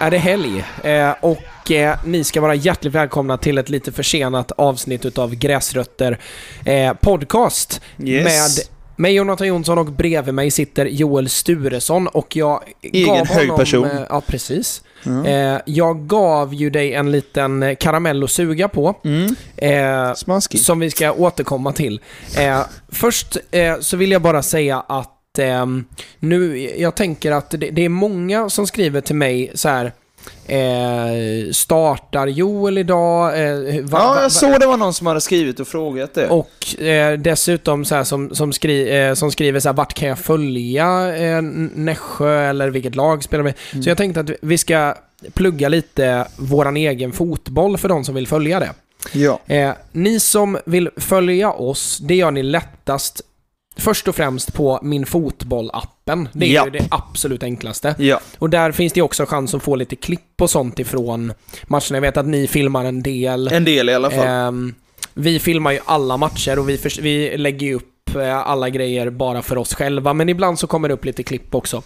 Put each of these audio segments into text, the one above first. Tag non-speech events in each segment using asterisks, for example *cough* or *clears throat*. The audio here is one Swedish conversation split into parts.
Då är det helg eh, och eh, ni ska vara hjärtligt välkomna till ett lite försenat avsnitt utav Gräsrötter eh, podcast Yes. med mig Jonathan Jonsson och bredvid mig sitter Joel Sturesson och jag Egen gav hög honom, person. eh, Ja, precis. Eh, jag gav ju dig en liten karamell att suga på. Mm. Eh, som vi ska återkomma till. Eh, först eh, så vill jag bara säga att ehm, nu, jag tänker att det, det är många som skriver till mig så här. Eh, startar Joel idag? Eh, va- va- Ja, jag såg det var någon som hade skrivit och frågat det. och eh, dessutom så här som, som, skri, eh, som skriver så här, vart kan jag följa eh, Nässjö eller vilket lag spelar med? Mm. Så jag tänkte att vi ska plugga lite våran egen fotboll för de som vill följa det. Ja. Eh, ni som vill följa oss, det gör ni lättast först och främst på Min Fotboll-appen. Det är Ja. ju det absolut enklaste. Ja. Och där finns det också chans att få lite klipp och sånt ifrån matcherna. Jag vet att ni filmar en del. En del i alla fall. Ehm, vi filmar ju alla matcher och vi, förs- vi lägger ju upp eh, alla grejer bara för oss själva, men ibland så kommer det upp lite klipp också.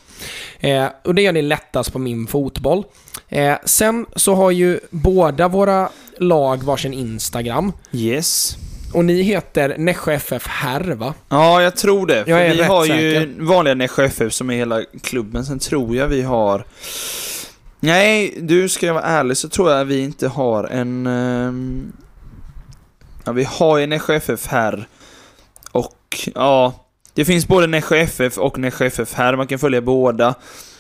Eh, och det gör ni lättast på min fotboll. Eh, sen så har ju båda våra lag varsin Instagram. Yes. Och ni heter Nässjö FF Herr, va? Ja, jag tror det. Jag är vi rätt har säker. ju vanliga Nässjö FF som är hela klubben. Sen tror jag vi har... Nej, du ska jag vara ärlig så tror jag vi inte har en... ehm, Ja, vi har ju Nässjö FF här. Och ja, det finns både Nässjö FF och Nässjö FF här. Man kan följa båda.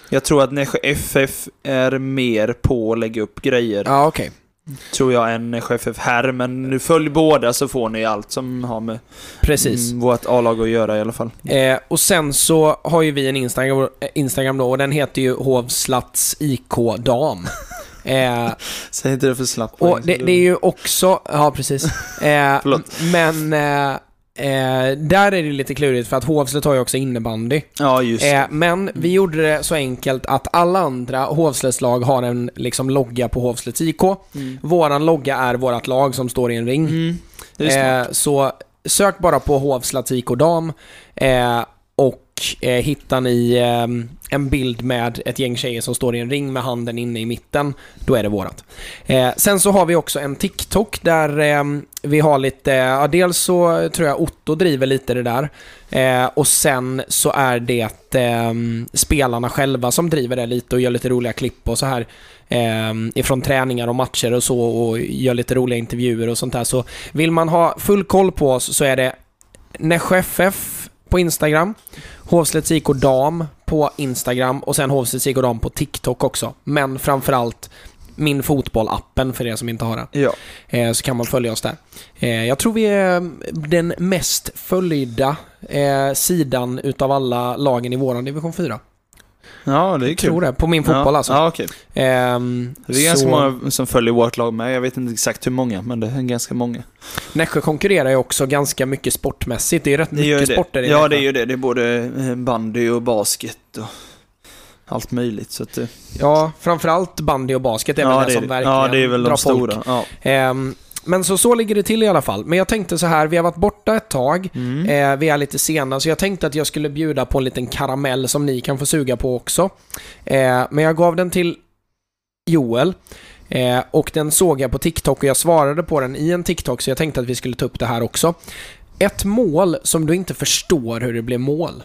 Jag tror att Nässjö FF är mer på att lägga upp grejer. Ja, okej. Tror jag, än Nässjö FF här. Men nu följ båda så får ni allt som har med Precis. mm, vårt A-lag att göra i alla fall. Eh, och sen så har ju vi en Instagram, eh, Instagram då och den heter ju Hovslats IK Dam. *laughs* Eh, Säg inte det för slappt. Och det, det är ju också, ja precis. *laughs* Eh, men eh, eh, där är det lite klurigt för att Hovslätt har ju också innebandy. Ja, just. Eh, men vi gjorde det så enkelt att alla andra Hovslättslag har en liksom logga på Hovslätts IK. Mm. Våran logga är vårat lag som står i en ring. Mm. Eh, så sök bara på Hovslats IK Dam eh, och eh, hittar ni eh, en bild med ett gäng tjejer som står i en ring med handen inne i mitten, då är det vårat. Eh, sen så har vi också en TikTok där eh, vi har lite, ja dels så tror jag Otto driver lite det där eh, och sen så är det eh, spelarna själva som driver det lite och gör lite roliga klipp och så här eh, ifrån träningar och matcher och så och gör lite roliga intervjuer och sånt där. Så vill man ha full koll på oss så är det Nässjö FF på Instagram, Hovslätts IK Dam på Instagram och sen Hovslätts IK Dam på TikTok också. Men framförallt min fotboll-appen för er som inte har den. Ja. Eh, så kan man följa oss där. Eh, jag tror vi är den mest följda eh, sidan utav alla lagen i våran division 4. Ja, det är Jag kul. tror det. På min fotboll ja. alltså. Ja, okej. Ehm, Det är ganska så- många som följer vårt lag med. Jag vet inte exakt hur många, men det är ganska många. Nässjö konkurrerar ju också ganska mycket sportmässigt. Det är ju rätt Det mycket det. sporter i Ja, Nässjö. det är ju det. Det är både eh, bandy och basket och allt möjligt. Så att det, Ja, framförallt bandy och basket är ja, väl det, det, som verkligen ja, det är väl de stora. Ja. Ehm, men så, så ligger det till i alla fall. Men jag tänkte så här, vi har varit borta ett tag. Mm. Eh, vi är lite sena, så jag tänkte att jag skulle bjuda på en liten karamell som ni kan få suga på också. Eh, men jag gav den till Joel. Eh, och den såg jag på TikTok och jag svarade på den i en TikTok, så jag tänkte att vi skulle ta upp det här också. Ett mål som du inte förstår hur det blev mål.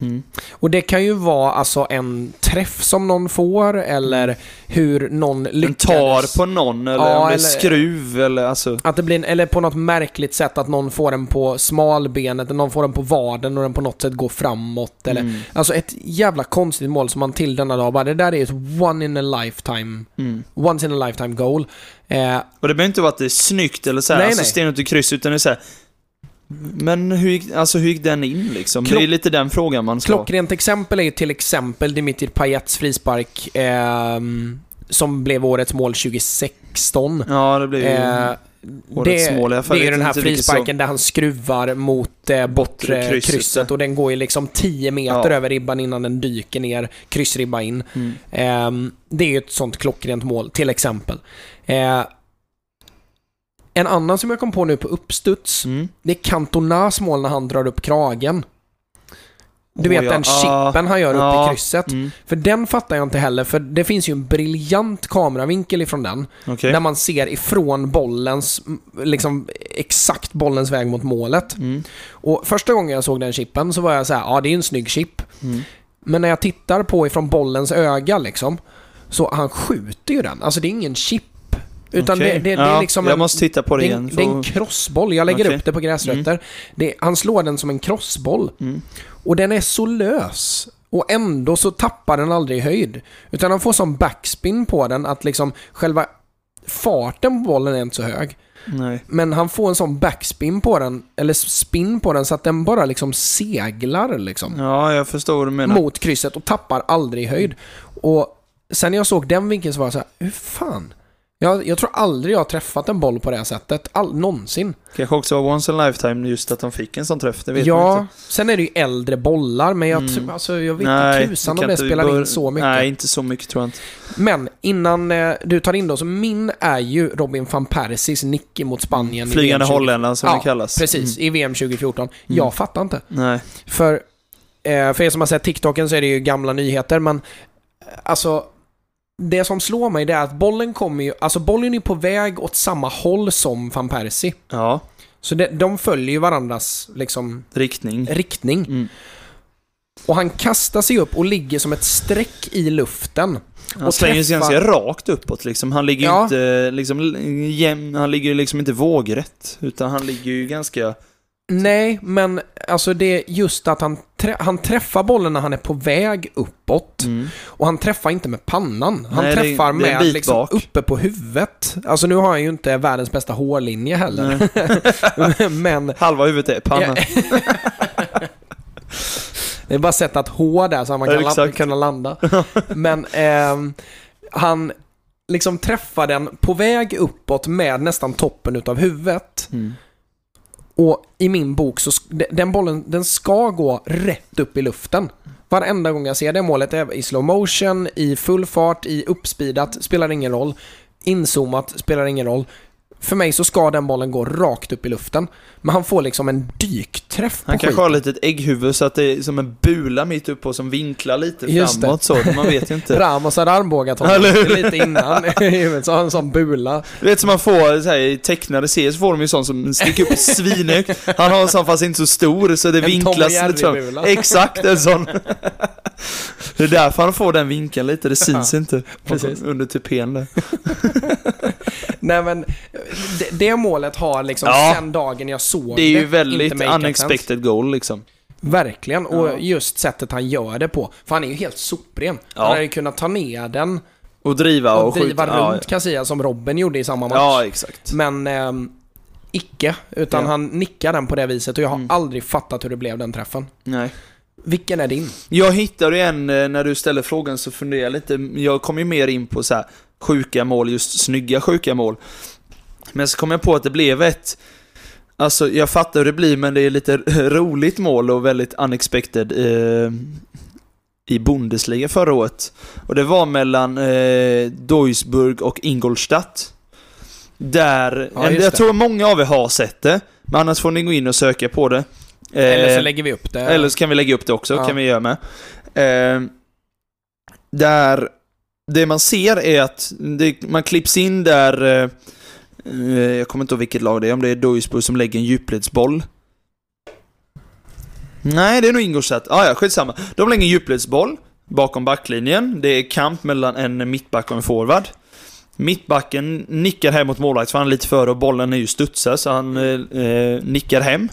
Mm. Och det kan ju vara alltså en träff som någon får, eller hur någon En lyckades... tar på någon, eller Ja, om det är eller- skruv, eller alltså... Att det blir en, eller på något märkligt sätt att någon får den på smalbenet, eller någon får den på vaden och den på något sätt går framåt. Eller, Mm. Alltså ett jävla konstigt mål som man till denna dag bara, det där är ett one in a lifetime, Mm. once in a lifetime goal. Eh, Och det behöver inte vara att det är snyggt eller så här, Nej, alltså nej. sten ut i kryss, utan det är så här. Men hur gick, alltså, hur gick den in liksom? Klock- det är lite den frågan man ska klockrent exempel är ju till exempel Dimitri Payets frispark, ehm, som blev årets mål 2016. Ja, det blir ju... Eh, Årets det, mål fall. det är ju den här frisparken där han skruvar mot eh, bortre krysset, krysset, och den går ju liksom 10 meter Ja. över ribban innan den dyker ner, kryssribba in. Mm. Ehm, det är ju ett sånt klockrent mål, till exempel. En annan som jag kom på nu på uppstuds, Mm. det är Cantonas mål när han drar upp kragen. Du vet ja. den chippen han gör upp Ja. i krysset. Mm. För den fattar jag inte heller, för det finns ju en briljant kameravinkel ifrån den. Okej. Där man ser ifrån bollens, liksom exakt bollens väg mot målet. Mm. Och första gången jag såg den chippen så var jag så här, ja det är en snygg chip. Mm. Men när jag tittar på ifrån bollens öga liksom, så han skjuter ju den. Alltså det är ingen chip. Utan Okej. det, det, det är liksom jag en, måste titta på det det, igen. en, det är en för- crossboll. Jag lägger Okej. upp det på gräsrötter. Det, han slår den som en crossboll. Mm. Och den är så lös. Och ändå så tappar den aldrig höjd. Utan han får sån backspin på den att liksom själva farten på bollen är inte så hög. Nej. Men han får en sån backspin på den, eller spin på den, så att den bara liksom seglar liksom. Ja, jag förstår vad du menar. Mot krysset och tappar aldrig höjd. Och sen när jag såg den vinkeln så var jag så här, hur fan? Jag, jag tror aldrig jag har träffat en boll på det här sättet. All, någonsin. Kanske också var once in a lifetime just att de fick en sån träff, det vet man ja, inte. sen är det ju äldre bollar, men jag, Mm. alltså, jag vet Nej, inte tusan om det spelar bör- in så mycket. Nej, inte så mycket tror jag inte. Men innan eh, du tar in då, så min är ju Robin van Persies nick mot Spanien. Flygande VM 20 holländaren som Ja, det kallas. Precis, Mm. i VM 2014. Jag fattar inte. Nej. För, eh, för er som har sett TikToken så är det ju gamla nyheter, men eh, alltså det som slår mig det är att bollen kommer ju, alltså bollen är på väg åt samma håll som van Persie. Ja, Så det, de följer ju varandras liksom riktning. riktning. Mm. Och han kastar sig upp och ligger som ett streck i luften. Han Och slänger sig ganska rakt uppåt liksom. Han ligger ju Ja. inte liksom jämn, han ligger liksom inte vågrätt. Utan han ligger ju ganska... Nej, men alltså det är just att han, trä, han träffar bollen när han är på väg uppåt. Mm. Och han träffar inte med pannan. Han Nej, det träffar det en med liksom uppe på huvudet. Alltså nu har han ju inte världens bästa hårlinje heller. *laughs* men Halva huvudet är panna. *laughs* det är bara sätt att H där så att man Ja, kan la- exakt. kunna landa. *laughs* men ehm, han liksom träffar den på väg uppåt med nästan toppen utav huvudet. Mm. Och i min bok så, den bollen, den ska gå rätt upp i luften. Varenda gång jag ser det målet, är i slow motion, i full fart, i uppspeedat, spelar ingen roll. Inzoomat, spelar ingen roll. För mig så ska den bollen gå rakt upp i luften. Men han får liksom en dykträff på Han kanske har lite ett ägghuvud så att det är som en bula mitt upp på som vinklar lite Just det. framåt så. Man vet ju inte. *laughs* Ramos hade armbågat honom lite innan så han en sån bula. Du vet som man får så här, i tecknade serier så får de ju sån som sticker upp svinhögt. Han har en sån fast inte så stor så det En vinklas lite fram. Exakt en sån. Det är därför han får den vinkeln lite, det syns inte. precis. Under tupén där. *laughs* *laughs* Nej men, det, det målet har liksom Ja. sen dagen jag såg Det är ju inte väldigt makeat sense. unexpected goal liksom. Verkligen, och Ja. just sättet han gör det på. För han är ju helt sopren. Ja. Han hade ju kunnat ta ner den Och driva och, och, driva skjuta. runt Casillas som Robin gjorde i samma match. Ja, ja, exakt. Men ehm, icke, utan Ja. han nickar den på det viset och jag har Mm. aldrig fattat hur det blev den träffen. Nej. Vilken är din? Jag hittade ju en, eh, när du ställer frågan så funderar jag lite, jag kom ju mer in på så här sjuka mål, just snygga sjuka mål. Men så kom jag på att det blev ett, alltså jag fattar hur det blir men det är lite *laughs* roligt mål och väldigt unexpected eh, i Bundesliga förra året. Och det var mellan eh, Duisburg och Ingolstadt. Där, Ja, just jag det. tror många av er har sett det, men annars får ni gå in och söka på det. Eller så Eh, lägger vi upp det. eller så kan vi lägga upp det också, Ja. kan vi göra med. Eh, där det man ser är att det, man klipps in där, eh, jag kommer inte ihåg vilket lag det är, om det är Duisburg som lägger en djupledsboll. Nej, det är nog Ingolstadt. Ah, ja, skitsamma. De lägger en djupledsboll bakom backlinjen. Det är kamp mellan en mittback och en forward. Mittbacken nickar hem mot målvakt för han är lite före och bollen är ju studsad så han eh, eh nickar hem.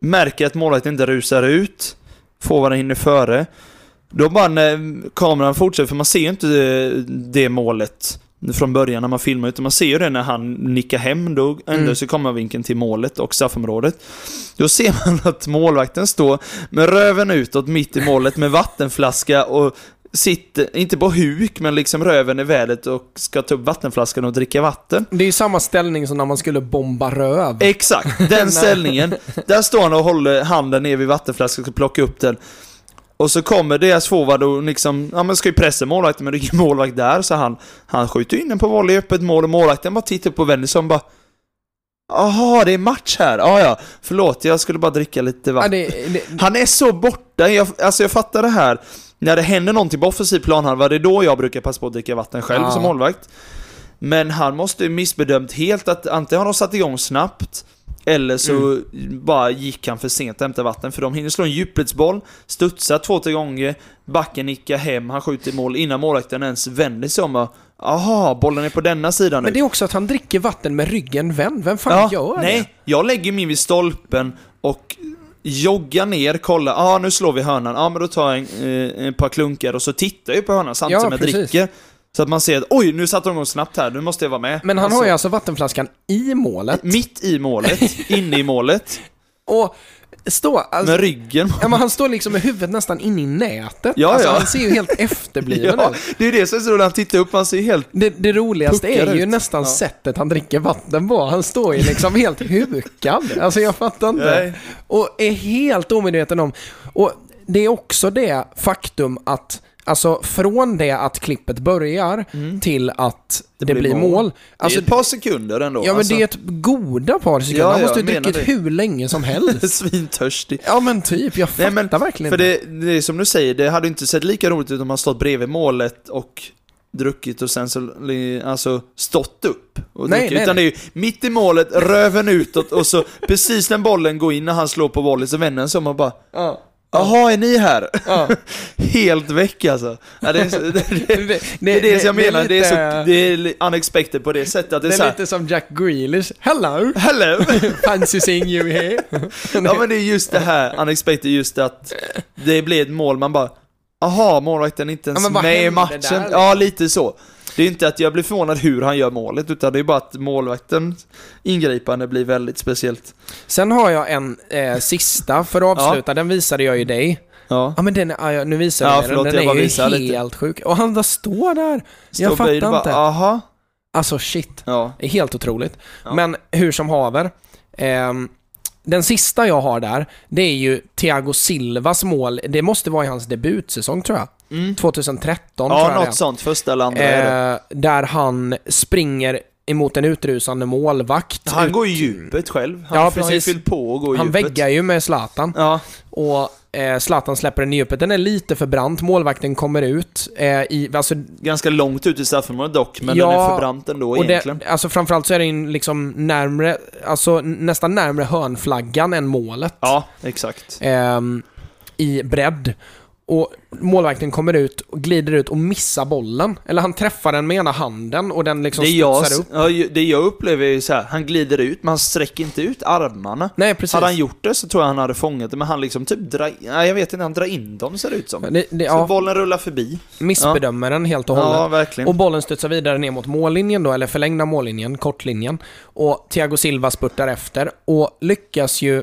Märker att målvakten inte rusar ut. Forwarden hinner före. Då bara när kameran fortsätter, för man ser ju inte eh, det målet från början när man filmar, utan man ser ju det när han nickar hem, då ändrar Mm. sig kameravinkeln till målet och straffområdet. Då ser *laughs* man att målvakten står med röven utåt mitt i målet med vattenflaska och sitter, inte på huk, men liksom röven i vädret och ska ta upp vattenflaskan och dricka vatten. Det är ju samma ställning som när man skulle bomba röv. Exakt, den *laughs* ställningen. Där står han och håller handen ner vid vattenflaskan och ska plocka upp den. Och så kommer deras forward och liksom, ja men ska ju pressa målvakten men det är ingen målvakt där så han, han skjuter in den på volley öppet mål och målvakten bara tittar på Wennerson och bara Jaha, det är match här. Ja, ja. Förlåt, jag skulle bara dricka lite Ja, vatten. det, det, Han är så borta. Jag, alltså jag fattar det här. När det händer någonting på offensiv planhalva, det är då jag brukar passa på att dricka vatten själv Ja. som målvakt. Men han måste ju missbedömt helt att antingen har de satt igång snabbt, eller så Mm. bara gick han för sent att hämta vatten. För de hinner slå en djupledsboll, studsa två, tre gånger, backen nickar hem, han skjuter i mål innan målvakten ens vänder sig om och Aha, bollen är på denna sidan nu. men det är också att han dricker vatten med ryggen vänd. Vem fan gör nej, det? jag lägger min vid stolpen och joggar ner, kollar, ja ah, nu slår vi hörnan, ja ah, men då tar jag en, eh, ett par klunkar och så tittar jag på hörnan samtidigt Ja, som jag precis. dricker. Så att man ser att oj, nu satte de igång snabbt här, nu måste jag vara med. Men han Alltså, har ju alltså vattenflaskan i målet. Mitt i målet, *laughs* inne i målet, Och stå, alltså, med ryggen. ja, men han står liksom med huvudet nästan in i nätet. Ja, alltså, ja. Han ser ju helt efterbliven *laughs* Ja, ut. det är det som är så roligt, han tittar upp, han ser helt... Det, det roligaste är ju ut. nästan Ja. sättet han dricker vatten på. Han står ju liksom helt hukad. Alltså jag fattar inte. Nej. Och är helt omedveten om. Och det är också det faktum att Alltså från det att klippet börjar till att det, blir blir mål. mål. Det Alltså, är ett par sekunder ändå. ja men alltså. det är ett goda par sekunder. Ja, han måste ju druckit det. hur länge som *laughs* helst. Svintörstig. ja men typ, jag fattar Nej, men verkligen För det, det är som du säger, det hade inte sett lika roligt ut om man stått bredvid målet och druckit och sen så, alltså stått upp och Nej, druckit. nej, Utan nej. det är ju mitt i målet, röven utåt och så precis när bollen går in när han slår på volley så vänder han sig om och bara Ja. Jaha, är ni här? Ja. *laughs* Helt väck alltså. Ja, det, är, *laughs* *laughs* det, det, Det, är det jag det är menar, det är, så, lite- det är unexpected på det sättet att det är, så här, lite som Jack Grealish. Hello! Hello! Fancy seeing you here. Ja men det är just det här, unexpected, just att det blir ett mål, man bara Aha, målvakten är inte ens Ja, med i matchen. där, liksom? Ja, lite så. Det är inte att jag blir förvånad hur han gör målet, utan det är bara att målvaktens ingripande blir väldigt speciellt. Sen har jag en eh, sista för att avsluta. Den visade jag ju dig. Ja. Ja men den, är- ja, ja, nu visar jag Ja, förlåt, den. jag Den bara är ju helt lite. sjuk. Och han bara står där. Jag Står och fattar inte. Bara, aha. Alltså shit. Ja. Det är helt otroligt. Ja. Men hur som haver. ehm, den sista jag har där, det är ju Thiago Silvas mål. Det måste vara i hans debutsäsong tror jag. Mm. 2013 tror Ja, jag det är. något sånt. Första eller andra är. Eh, där han springer emot en utrusande målvakt. Han Ut- går i djupet själv. Han Ja, har ju precis. fyllt på och går i Han djupet. väggar ju med Zlatan. Ja, Och eh, Zlatan släpper den i djupet. Den är lite för brant. Målvakten kommer ut. Eh, i, alltså, ganska långt ut i straffområdet dock, men Ja, den är för brant ändå och egentligen. det, alltså framförallt så är den liksom närmre, alltså nästan närmre hörnflaggan än målet. Ja, exakt. Ehm, I bredd. Och målvakten kommer ut, och glider ut och missar bollen. Eller han träffar den med ena handen och den liksom Det jag, upp. ja, det jag upplever är ju så här, han glider ut, men han sträcker inte ut armarna. Nej, precis. Hade han gjort det så tror jag han hade fångat det, men han liksom typ drar, nej jag vet inte, han drar in dem ser det ut som. Det, det, Så ja, bollen rullar förbi. missbedömer den helt och hållet. Ja, verkligen. Och bollen studsar vidare ner mot mållinjen då, eller förlängda mållinjen, kortlinjen. Och Thiago Silva spurtar efter och lyckas ju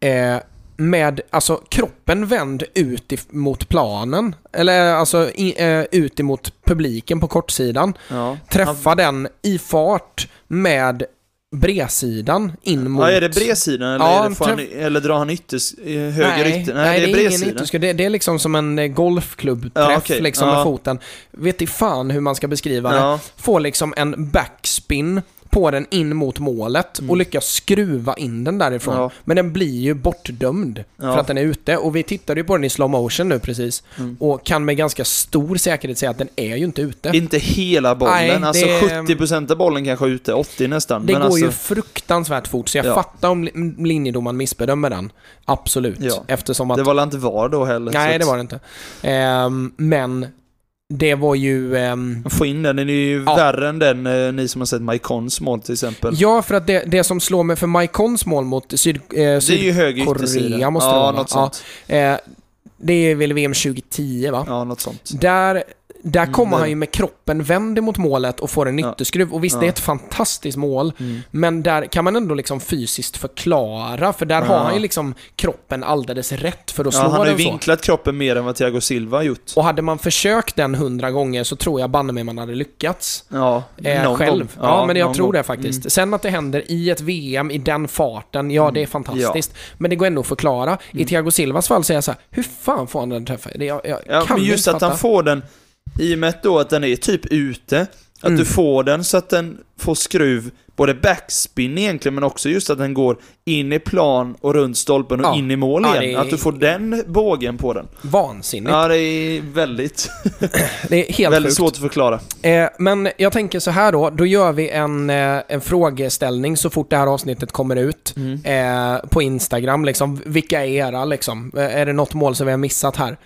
eh, med, alltså kroppen vänd ut mot planen. Eller alltså i, eh, ut emot publiken på kortsidan. ja. Träffa den i fart med bredsidan in mot... Ja, är det bredsidan eller, Ja, är det, han, eller drar han ytters, eh, höger nej, ytter? Nej, det är, ingen bredsidan. ytterskudd. Det, det är liksom som en eh, golfklubbträff Ja, okej. liksom Ja. med foten. Vet i fan hur man ska beskriva det. Får liksom en backspin på den in mot målet och lyckas skruva in den därifrån. Mm. Ja. Men den blir ju bortdömd för Ja. att den är ute. Och vi tittade ju på den i slow motion nu precis. Mm. Och kan med ganska stor säkerhet säga att den är ju inte ute. inte hela bollen, Nej, alltså det- 70% av bollen kanske är ute, 80 nästan. Det men går alltså, ju fruktansvärt fort, så jag Ja. fattar om li- linjedomaren missbedömer den. Absolut. Eftersom att Det var väl inte VAR då heller? Nej, det var det inte. Ehm, men det var ju... ehm, Få in den, den är ju Ja. värre än den, eh, ni som har sett Maikons mål till exempel. ja, för att det, det som slår mig för Maikons mål mot Syd, eh, det Sydkorea måste det ja, vara, va? något sånt. eh, det är väl VM 2010 va? Ja, något sånt. Där, där Mm, kommer det- han ju med kroppen vänd mot målet och får en Ja. ytterskruv. Och visst, Ja. det är ett fantastiskt mål. Mm. Men där kan man ändå liksom fysiskt förklara, för där har Ja. han ju liksom kroppen alldeles rätt för att slå Ja, han har ju den så. vinklat kroppen mer än vad Thiago Silva har gjort. Och hade man försökt den hundra gånger så tror jag banne mig man hade lyckats. Ja, Eh, själv. gång. Ja, men jag tror gång. det faktiskt. Mm. Sen att det händer i ett VM i den farten, ja det är fantastiskt. Men det går ändå att förklara. I Thiago Silvas fall säger jag så här, hur fan får han den träffen? Jag, jag Ja, kan men just att fatta. han får den, i och med då att den är typ ute, att Mm. du får den så att den får skruv både backspin egentligen, men också just att den går in i plan och runt stolpen och Ja. in i mål Ja, igen. är- Att du får den bågen på den. Vansinnigt. Ja, det är väldigt, *clears throat* det är helt väldigt sjukt. svårt att förklara. Eh, men jag tänker så här då, då gör vi en, eh, en frågeställning så fort det här avsnittet kommer ut. Eh, på Instagram liksom. Vilka är era liksom? Eh, är det något mål som vi har missat här?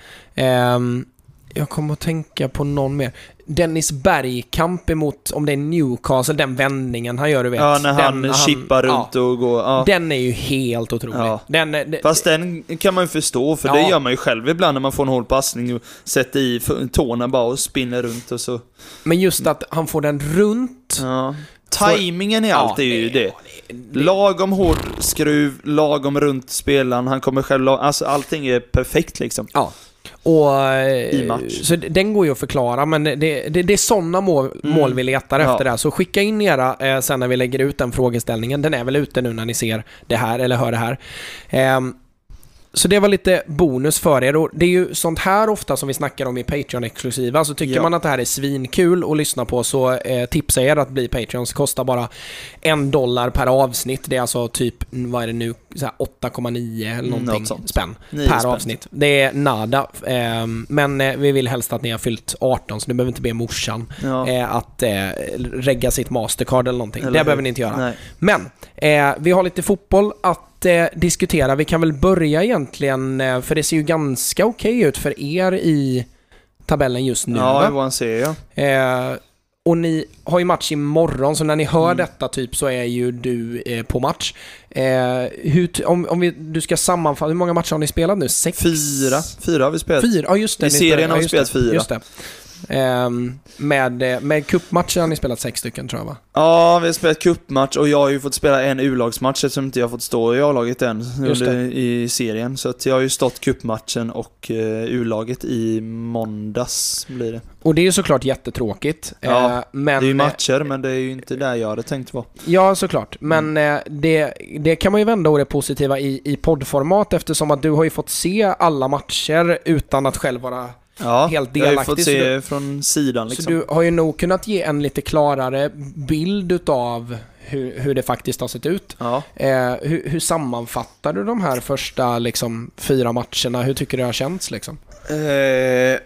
Jag kommer att tänka på någon mer. Dennis Bergkamp emot, om det är Newcastle, den vändningen han gör du vet. Ja, när han den, chippar runt ja, och går. Ja. Den är ju helt otrolig. Ja. Den, eh, det- Fast den kan man ju förstå, för det gör man ju själv ibland när man får en hård passning och sätter i tårna bara och spinner runt och så. men just att han får den runt. Ja. Timingen i allt är ju det. det- Lagom hård skruv, lagom runt spelaren, han kommer själv Alltså allting är perfekt liksom. Ja. Och, eh, I match. Så den går ju att förklara, men det, det, det är sådana mål, mål vi letar Ja. efter där. Så skicka in era eh, sen när vi lägger ut den frågeställningen. Den är väl ute nu när ni ser det här, eller hör det här. Ehm, så det var lite bonus för er. Och det är ju sånt här ofta som vi snackar om i Patreon-exklusiva. Så tycker Ja. man att det här är svinkul att lyssna på så eh, tipsar jag er att bli Patreons. Kostar bara en dollar per avsnitt. Det är alltså typ, vad är det nu, så här 8,9 eller Mm, någonting något spänn per spänn. avsnitt. Det är nada. Ehm, men eh, vi vill helst att ni har fyllt 18, så ni behöver inte be morsan Ja. eh, att eh, regga sitt Mastercard eller någonting. Eller det hur? behöver ni inte göra. Nej. Men, eh, vi har lite fotboll att eh, diskutera. Vi kan väl börja egentligen, eh, för det ser ju ganska okej ut för er i tabellen just nu. Ja, i våran serie ja. Eh, och ni har ju match imorgon, så när ni hör Mm. detta typ så är ju du eh, på match. Eh, hur, om om vi, du ska sammanfatta, hur många matcher har ni spelat nu? Sex? Fyra. Fyra har vi spelat. Fyra, ja just det. I serien har vi ja, spelat det, fyra. Just det. Ehm, med, eh, med cupmatcher har ni spelat sex stycken tror jag va? Ja, vi har spelat cupmatch och jag har ju fått spela en U-lagsmatch eftersom inte jag har fått stå i A-laget än i serien. Så att jag har ju stått cupmatchen och eh, U-laget i måndags blir det. Och det är ju såklart jättetråkigt. Ja, Eh, men, det är ju matcher, men det är ju inte där jag hade tänkt vara. Ja, såklart. Men Mm. det, det kan man ju vända å det positiva i, i poddformat eftersom att du har ju fått se alla matcher utan att själv vara... Ja, Helt jag har ju delaktig, fått se från sidan liksom. Så du har ju nog kunnat ge en lite klarare bild utav hur, hur det faktiskt har sett ut. Ja. Eh, hur, hur sammanfattar du de här första liksom, fyra matcherna? Hur tycker du det har känts liksom? Eh,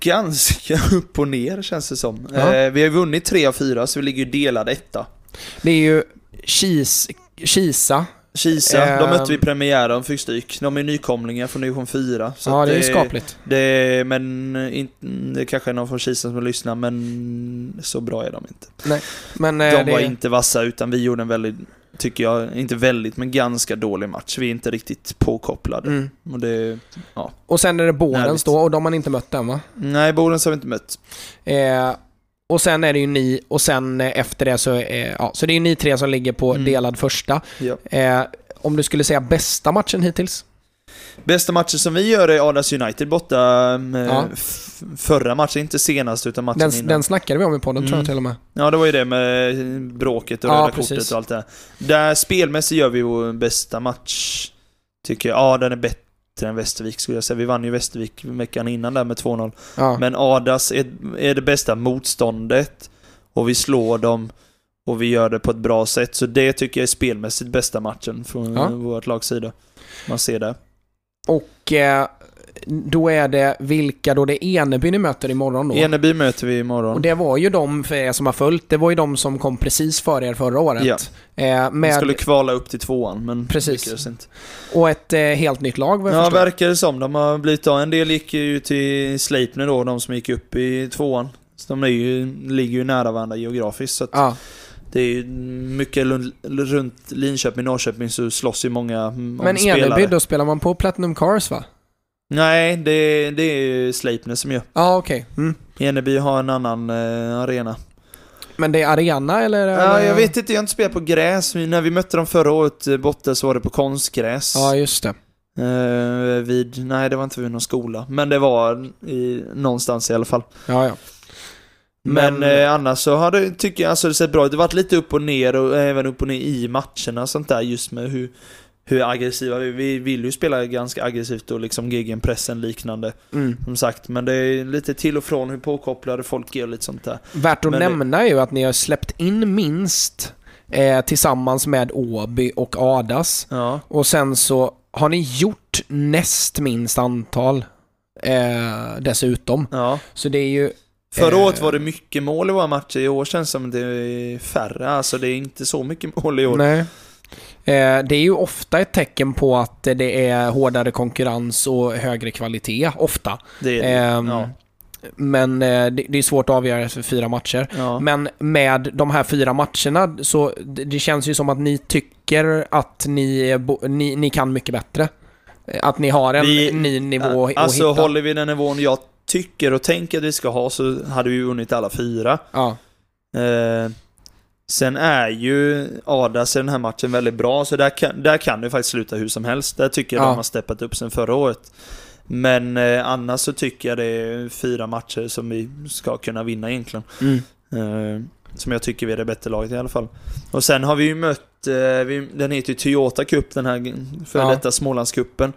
ganska *laughs* upp och ner känns det som. Ja. Eh, vi har vunnit tre av fyra, så vi ligger ju delad etta. Det är ju Kis, Kisa. Kisa, Eh, de mötte vi i premiären, de fick stryk. De är nykomlingar från division 4. Så Ja, det är skapligt. Det, men in, det kanske är någon från Kisa som lyssnar, men så bra är de inte. Men, eh, De det, var inte vassa, utan vi gjorde en väldigt, tycker jag, inte väldigt, men ganska dålig match. Vi är inte riktigt påkopplade. Mm. Och det, Och sen är det Borens Härligt. då, och de har ni inte mött än va? nej, Bodens har vi inte mött. Eh, och sen är det ju ni, och sen eh, efter det så, eh, ja, så det är ju ni tre som ligger på Mm. delad första. Ja. Eh, om du skulle säga bästa matchen hittills? Bästa matchen som vi gör är Adas United borta med Ja. förra matchen, inte senast utan matchen Den, innan. den snackade vi om i podden tror jag Mm. till och med. Ja, det var ju det med bråket och Ja, röda precis. kortet och allt det där. Där spelmässigt gör vi vår bästa match, tycker jag. Ja, den är bättre än Västervik skulle jag säga. Vi vann ju Västervik veckan innan där med 2-0. Ja. Men Adas är, är det bästa motståndet och vi slår dem och vi gör det på ett bra sätt. Så det tycker jag är spelmässigt bästa matchen från Ja. vårt lags sida. Man ser det. Och eh, då är det vilka då? Det är Eneby ni möter imorgon då? Eneby möter vi imorgon. Och det var ju de, för er som har följt, det var ju de som kom precis före er förra året. Ja. Eh, med, skulle kvala upp till tvåan, men Precis. lyckades inte. och ett eh, helt nytt lag vad jag Ja, förstår. verkar det som. De har blivit av. En del gick ju till Sleipner då, de som gick upp i tvåan. Så de ju, ligger ju nära varandra geografiskt. Så Ja. det är ju mycket runt Linköping, Norrköping så slåss ju många mm, om Men spelare. Eneby, då spelar man på Platinum Cars va? Nej, det, det är ju Sleipner som gör. Ja, okej. Mm. Eneby har en annan eh, arena. Men det är Ariana eller? Ja, jag vet inte, jag har inte spelat på gräs. När vi mötte dem förra året eh, borta så var det på konstgräs. Ja, just det. Eh, vid, nej det var inte vid någon skola, men det var i, någonstans i alla fall. Ja, ja. Men, Men- eh, annars så har det, tycker jag, alltså det sett bra ut. Det har varit lite upp och ner och även upp och ner i matcherna och sånt där just med hur, hur aggressiva vi Vi vill ju spela ganska aggressivt och liksom gegenpressen liknande, Mm. som sagt. Men det är lite till och från hur påkopplade folk är och lite sånt där. Värt att Men det- nämna är ju att ni har släppt in minst eh, tillsammans med Åby och Adas. Ja. Och sen så har ni gjort näst minst antal eh, dessutom. ja. Så det är ju... Förra Eh. året var det mycket mål i våra matcher, i år känns det som det är färre. Alltså det är inte så mycket mål i år. Nej. Eh, det är ju ofta ett tecken på att det är hårdare konkurrens och högre kvalitet, ofta. Det Ehm, ja. Men eh, det, är svårt att avgöra efter fyra matcher. Ja. Men med de här fyra matcherna så det, känns ju som att ni tycker att ni, ni, ni kan mycket bättre. Eh, Att ni har en Vi- ny nivå att Alltså håller vi den nivån jag tycker och tänker att vi ska ha så hade vi ju vunnit alla fyra. Ja, Eh, sen är ju Adas i den här matchen väldigt bra, så där kan, där kan det faktiskt sluta hur som helst. Där tycker jag Ja. de har steppat upp sen förra året. Men eh, annars så tycker jag det är fyra matcher som vi ska kunna vinna egentligen. mm. Eh, som jag tycker vi är det bättre laget i alla fall. Och sen har vi ju mött, eh, vi, den heter ju Toyota Cup, den här för Ja. detta Smålandscupen.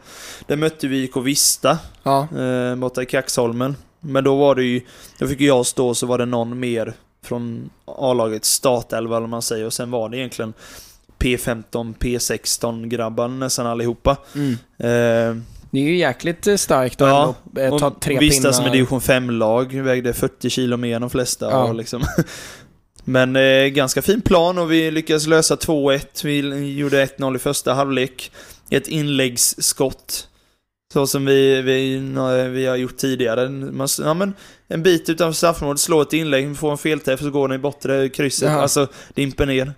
Där mötte vi IK Vista ja, eh, borta i Kaxholmen. Men då var det ju, då fick jag stå så var det någon mer från A-lagets startelva eller vad man säger och sen var det egentligen P15, P16 grabbar nästan allihopa. mm. Eh, Det är ju jäkligt eh, starkt att Ja, ändå eh, ta tre Vista pinnar. som är division 5-lag, vägde 40 kilo mer än de flesta. Ja. Och liksom. *laughs* Men eh, ganska fin plan och vi lyckades lösa 2-1. Vi gjorde 1-0 i första halvlek. Ett inläggsskott. Så som vi, vi, vi har gjort tidigare. Man, ja, men en bit utanför straffområdet, slår ett inlägg, får en felträff så går den i bortre krysset. Jaha. Alltså, dimper ner.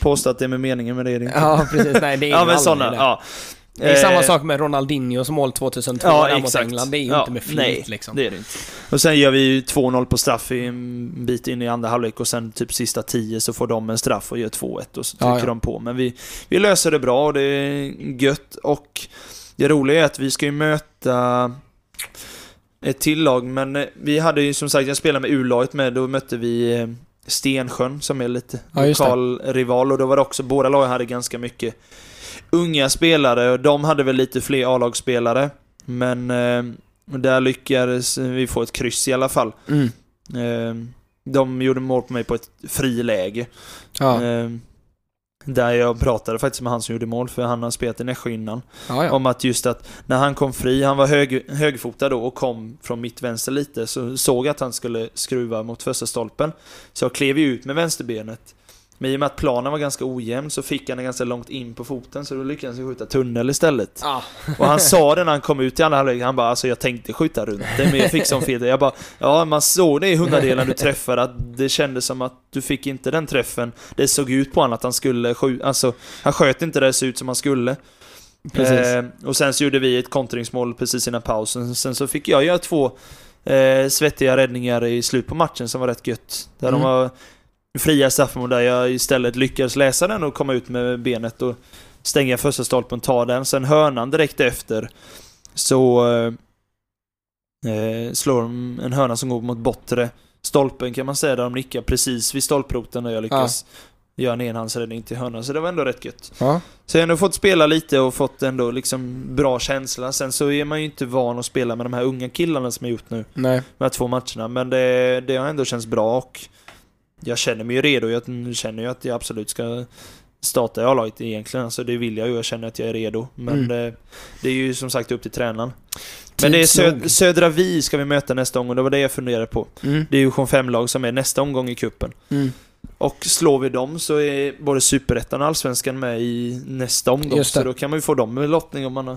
Påstå att det är med meningen, men det är det inte. Ja, precis. Nej, det är *laughs* ja men sådana, det. ja. Det är samma Eh, sak med Ronaldinhos mål 2002 Ja, där mot. England. Det är ju Ja, inte med flit nej, liksom. Det är det inte. Och sen gör vi ju 2-0 på straff en bit in i andra halvlek och sen typ sista 10 så får de en straff och gör 2-1 och så trycker Ja, ja. de på. Men vi, vi löser det bra och det är gött och det roliga är att vi ska ju möta ett till lag, men eh, vi hade ju som sagt, jag spelade med U-laget med, då mötte vi eh, Stensjön som är lite Ja, lokal rival och då var det också, båda lagen hade ganska mycket unga spelare och de hade väl lite fler A-lagsspelare. Men eh, där lyckades vi få ett kryss i alla fall. Mm. Eh, de gjorde mål på mig på ett friläge. Ja. Eh, där jag pratade faktiskt med han som gjorde mål, för han har spelat i Nässjö innan. Ja, ja. Om att just att när han kom fri, han var hög, högfotad då och kom från mitt vänster lite, så såg jag att han skulle skruva mot första stolpen. Så jag klev ju ut med vänsterbenet. Men i och med att planen var ganska ojämn så fick han den ganska långt in på foten, så då lyckades jag skjuta tunnel istället. Ah. *laughs* Och han sa det när han kom ut i andra halvlek, han bara alltså jag tänkte skjuta runt det, men jag fick sån fel. Jag bara, ja man såg det i hundradelen du träffade, att det kändes som att du fick inte den träffen. Det såg ut på honom att han skulle skjuta, alltså han sköt inte det så ut som han skulle. Precis. Eh, och sen så gjorde vi ett kontringsmål precis innan pausen. Sen så fick jag göra två eh, svettiga räddningar i slut på matchen som var rätt gött. Där Mm. de var fria straffmål där jag istället lyckades läsa den och komma ut med benet och stänga första stolpen, ta den. Sen hörnan direkt efter så eh, eh, slår de en hörna som går mot bortre stolpen kan man säga, där de nickar precis vid stolproten och jag lyckas göra en enhandsräddning till hörnan. Så det var ändå rätt gött. Ja. Så jag har ändå fått spela lite och fått ändå liksom bra känsla. Sen så är man ju inte van att spela med de här unga killarna som jag gjort nu, Nej. de här två matcherna. Men det, det har ändå känts bra och jag känner mig ju redo. Jag känner ju att jag absolut ska starta i A-laget egentligen. Alltså det vill jag ju. Jag känner att jag är redo. Men Mm. det, det är ju som sagt upp till tränaren. Men det är. Sö- Södra Vi ska vi möta nästa gång och det var det jag funderade på. Mm. Det är ju division 5-lag som är nästa omgång i kuppen. Mm. Och slår vi dem så är både Superettan och Allsvenskan med i nästa omgång. Så då kan man ju få dem med lottning om man har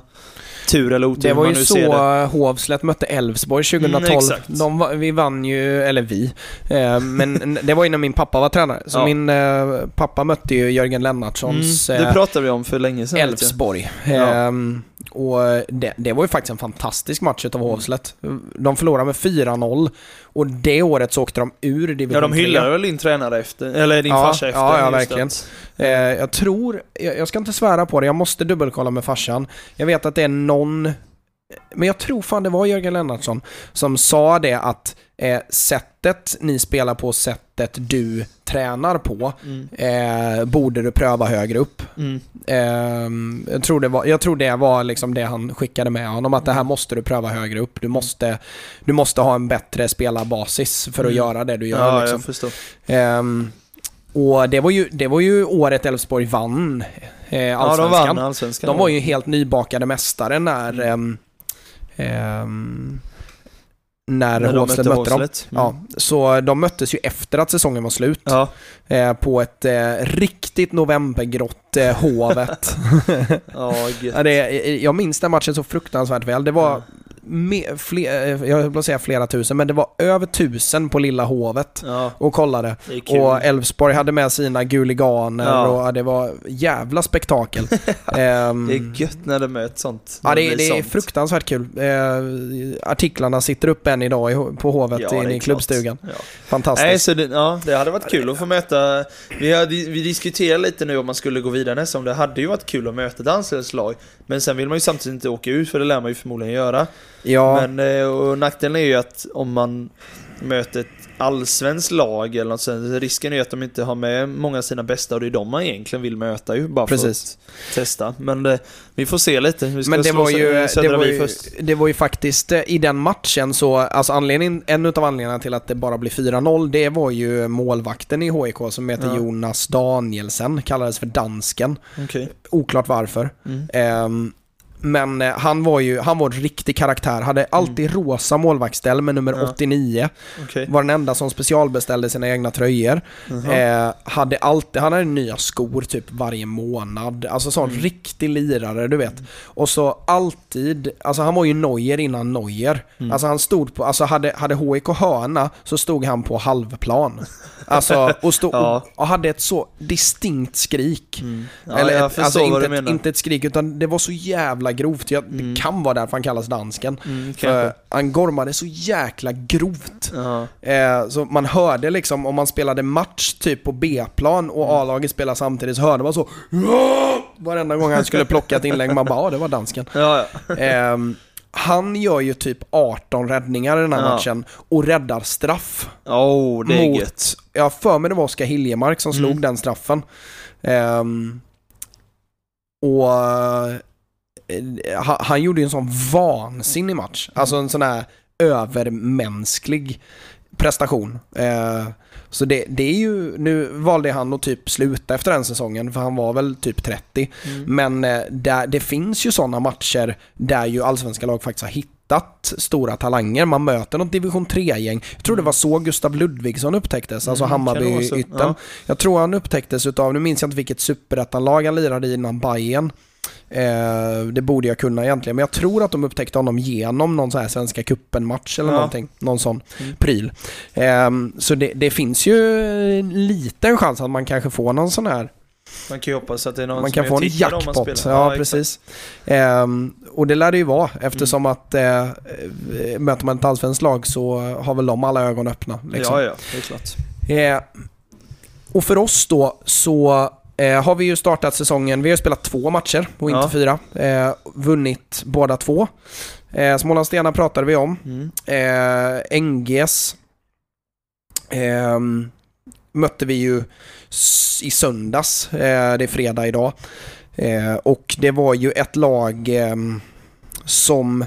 tur eller otur. Det var ju så. Hovslätt mötte Elfsborg 2012. Mm, var, vi vann ju, eller vi, eh, men det var ju när min pappa var tränare. Så Ja. min eh, pappa mötte ju Jörgen Lennartssons Mm, det eh, pratade vi om för länge sedan. Elfsborg. Ja. Ehm, och det, det var ju faktiskt en fantastisk match utav Hovslätt. De förlorade med 4-0 och det året så åkte de ur division Ja, de 3. hyllade väl din tränare efter, eller din Ja, farsa efter. ja, ja, verkligen. Eh, jag tror, jag, jag ska inte svära på det, jag måste dubbelkolla med farsan. Jag vet att det är någon, men jag tror fan det var Jörgen Lennartsson som sa det att eh, sättet ni spelar på, sättet du tränar på, Mm. eh, borde du pröva högre upp. Mm. Ehm, jag, tror det var, jag tror det var liksom det han skickade med honom, att det här måste du pröva högre upp. Du måste, du måste ha en bättre spelarbasis för att Mm. göra det du gör. Ja, liksom. jag förstår. Ehm, och det var, ju, det var ju året Elfsborg vann eh, Ja, de allsvenskan. vann allsvenskan. de var ju helt nybakade mästare när, ehm, ehm, när, När de Hovslätt mötte dem. Hovslätt. Mm. Ja, så de möttes ju efter att säsongen var slut. Ja. Eh, på ett eh, riktigt novembergrått eh, Hovet. *laughs* Ja, ja, det, jag minns den matchen så fruktansvärt väl. Det var Ja. Fler, eh, jag höll på att säga flera tusen, men det var över tusen på Lilla Hovet Ja, och kollade. det. Och Elfsborg hade med sina guliganer Ja. och det var jävla spektakel. *laughs* Ehm, det är gött när det möts sånt. Ja, det, är- blir det är fruktansvärt kul. Eh, artiklarna sitter upp än idag i, på Hovet Ja, det i klubbstugan. Ja. Fantastiskt. Nej, så det, ja, det hade varit kul att få möta... Vi, vi diskuterar lite nu om man skulle gå vidare nästa Det hade ju varit kul att möta ett anställningslag. Men sen vill man ju samtidigt inte åka ut, för det lär man ju förmodligen göra. Ja, Men eh, och nackdelen är ju att om man möter ett allsvenskt lag eller något sånt, risken är ju att de inte har med många av sina bästa och det är de man egentligen vill möta ju, bara Precis. för att testa. Men eh, vi får se lite. Vi ska Men det var, ju, Sö- det, var ju, först. det var ju faktiskt eh, i den matchen så, alltså anledningen, en av anledningarna till att det bara blir 4-0, det var ju målvakten i HIK som heter Ja. Jonas Danielsen, kallades för Dansken. Okej. Oklart varför. Mm. Ehm, men eh, han var ju, han var en riktig karaktär, hade alltid rosa målvaktsställ med nummer Mm. Ja. 89. Okej. Var den enda som specialbeställde sina egna tröjor. Jaha. Eh, hade alltid, han hade nya skor typ varje månad. Alltså sån Mm. riktig lirare, du vet. Och så alltid, alltså han var ju Neuer innan Neuer. Mm. Alltså han stod på, alltså hade, hade HIK hörna så stod han på halvplan. Alltså, och, stod, *laughs* Ja. och, och hade ett så distinkt skrik. Mm. Ja, Eller ett, alltså inte ett, inte ett skrik, utan det var så jävla grovt. Jag, Mm. Det kan vara därför han kallas dansken. Mm, För han gormade så jäkla grovt. Ja. Eh, så man hörde liksom, om man spelade match typ på B-plan och Mm. A-laget spelade samtidigt så hörde man så! Varenda gång han skulle plocka ett inlägg, man bara ja det var dansken. Ja, ja. Ehm, han gör ju typ 18 räddningar i den här Ja. matchen och räddar straff. Oh, det är Mot- gött. Jag för mig det var Oskar Hiljemark som slog Mm. den straffen. Ehm, och eh, han, han gjorde ju en sån vansinnig match. Alltså en sån här övermänsklig prestation. Eh, så det, det är ju, nu valde han att typ sluta efter den säsongen för han var väl typ 30. Mm. Men eh, där, det finns ju sådana matcher där ju allsvenska lag faktiskt har hittat stora talanger. Man möter något division 3-gäng. Jag tror det var så Gustav Ludvigsson upptäcktes, alltså Mm, kan det vara så? Hammarby-ytten. Ja. Jag tror han upptäcktes utav, nu minns jag inte vilket superettanlag han lirade i innan Bayern. Eh, det borde jag kunna egentligen, men jag tror att de upptäckte honom genom någon sån här Svenska cupen-match eller Ja. någonting. Någon sån Mm. pryl. Eh, så det, det finns ju en liten chans att man kanske får någon sån här Man kan ju hoppas att det är någon man som kan få en jackpot. Ja, exakt. precis. Ehm, och det lär det ju vara eftersom att eh, eh, möter man ett allsvenskt lag så har väl de alla ögon öppna. Liksom. Ja, ja, det är klart. Eh, och för oss då så eh, har vi ju startat säsongen, vi har spelat två matcher och inte Ja. fyra. Eh, vunnit båda två. Eh, Smålandsstena pratade vi om. Mm. Eh, NGS ehm, mötte vi ju i söndags, eh, det är fredag idag. Eh, och det var ju ett lag ehm, som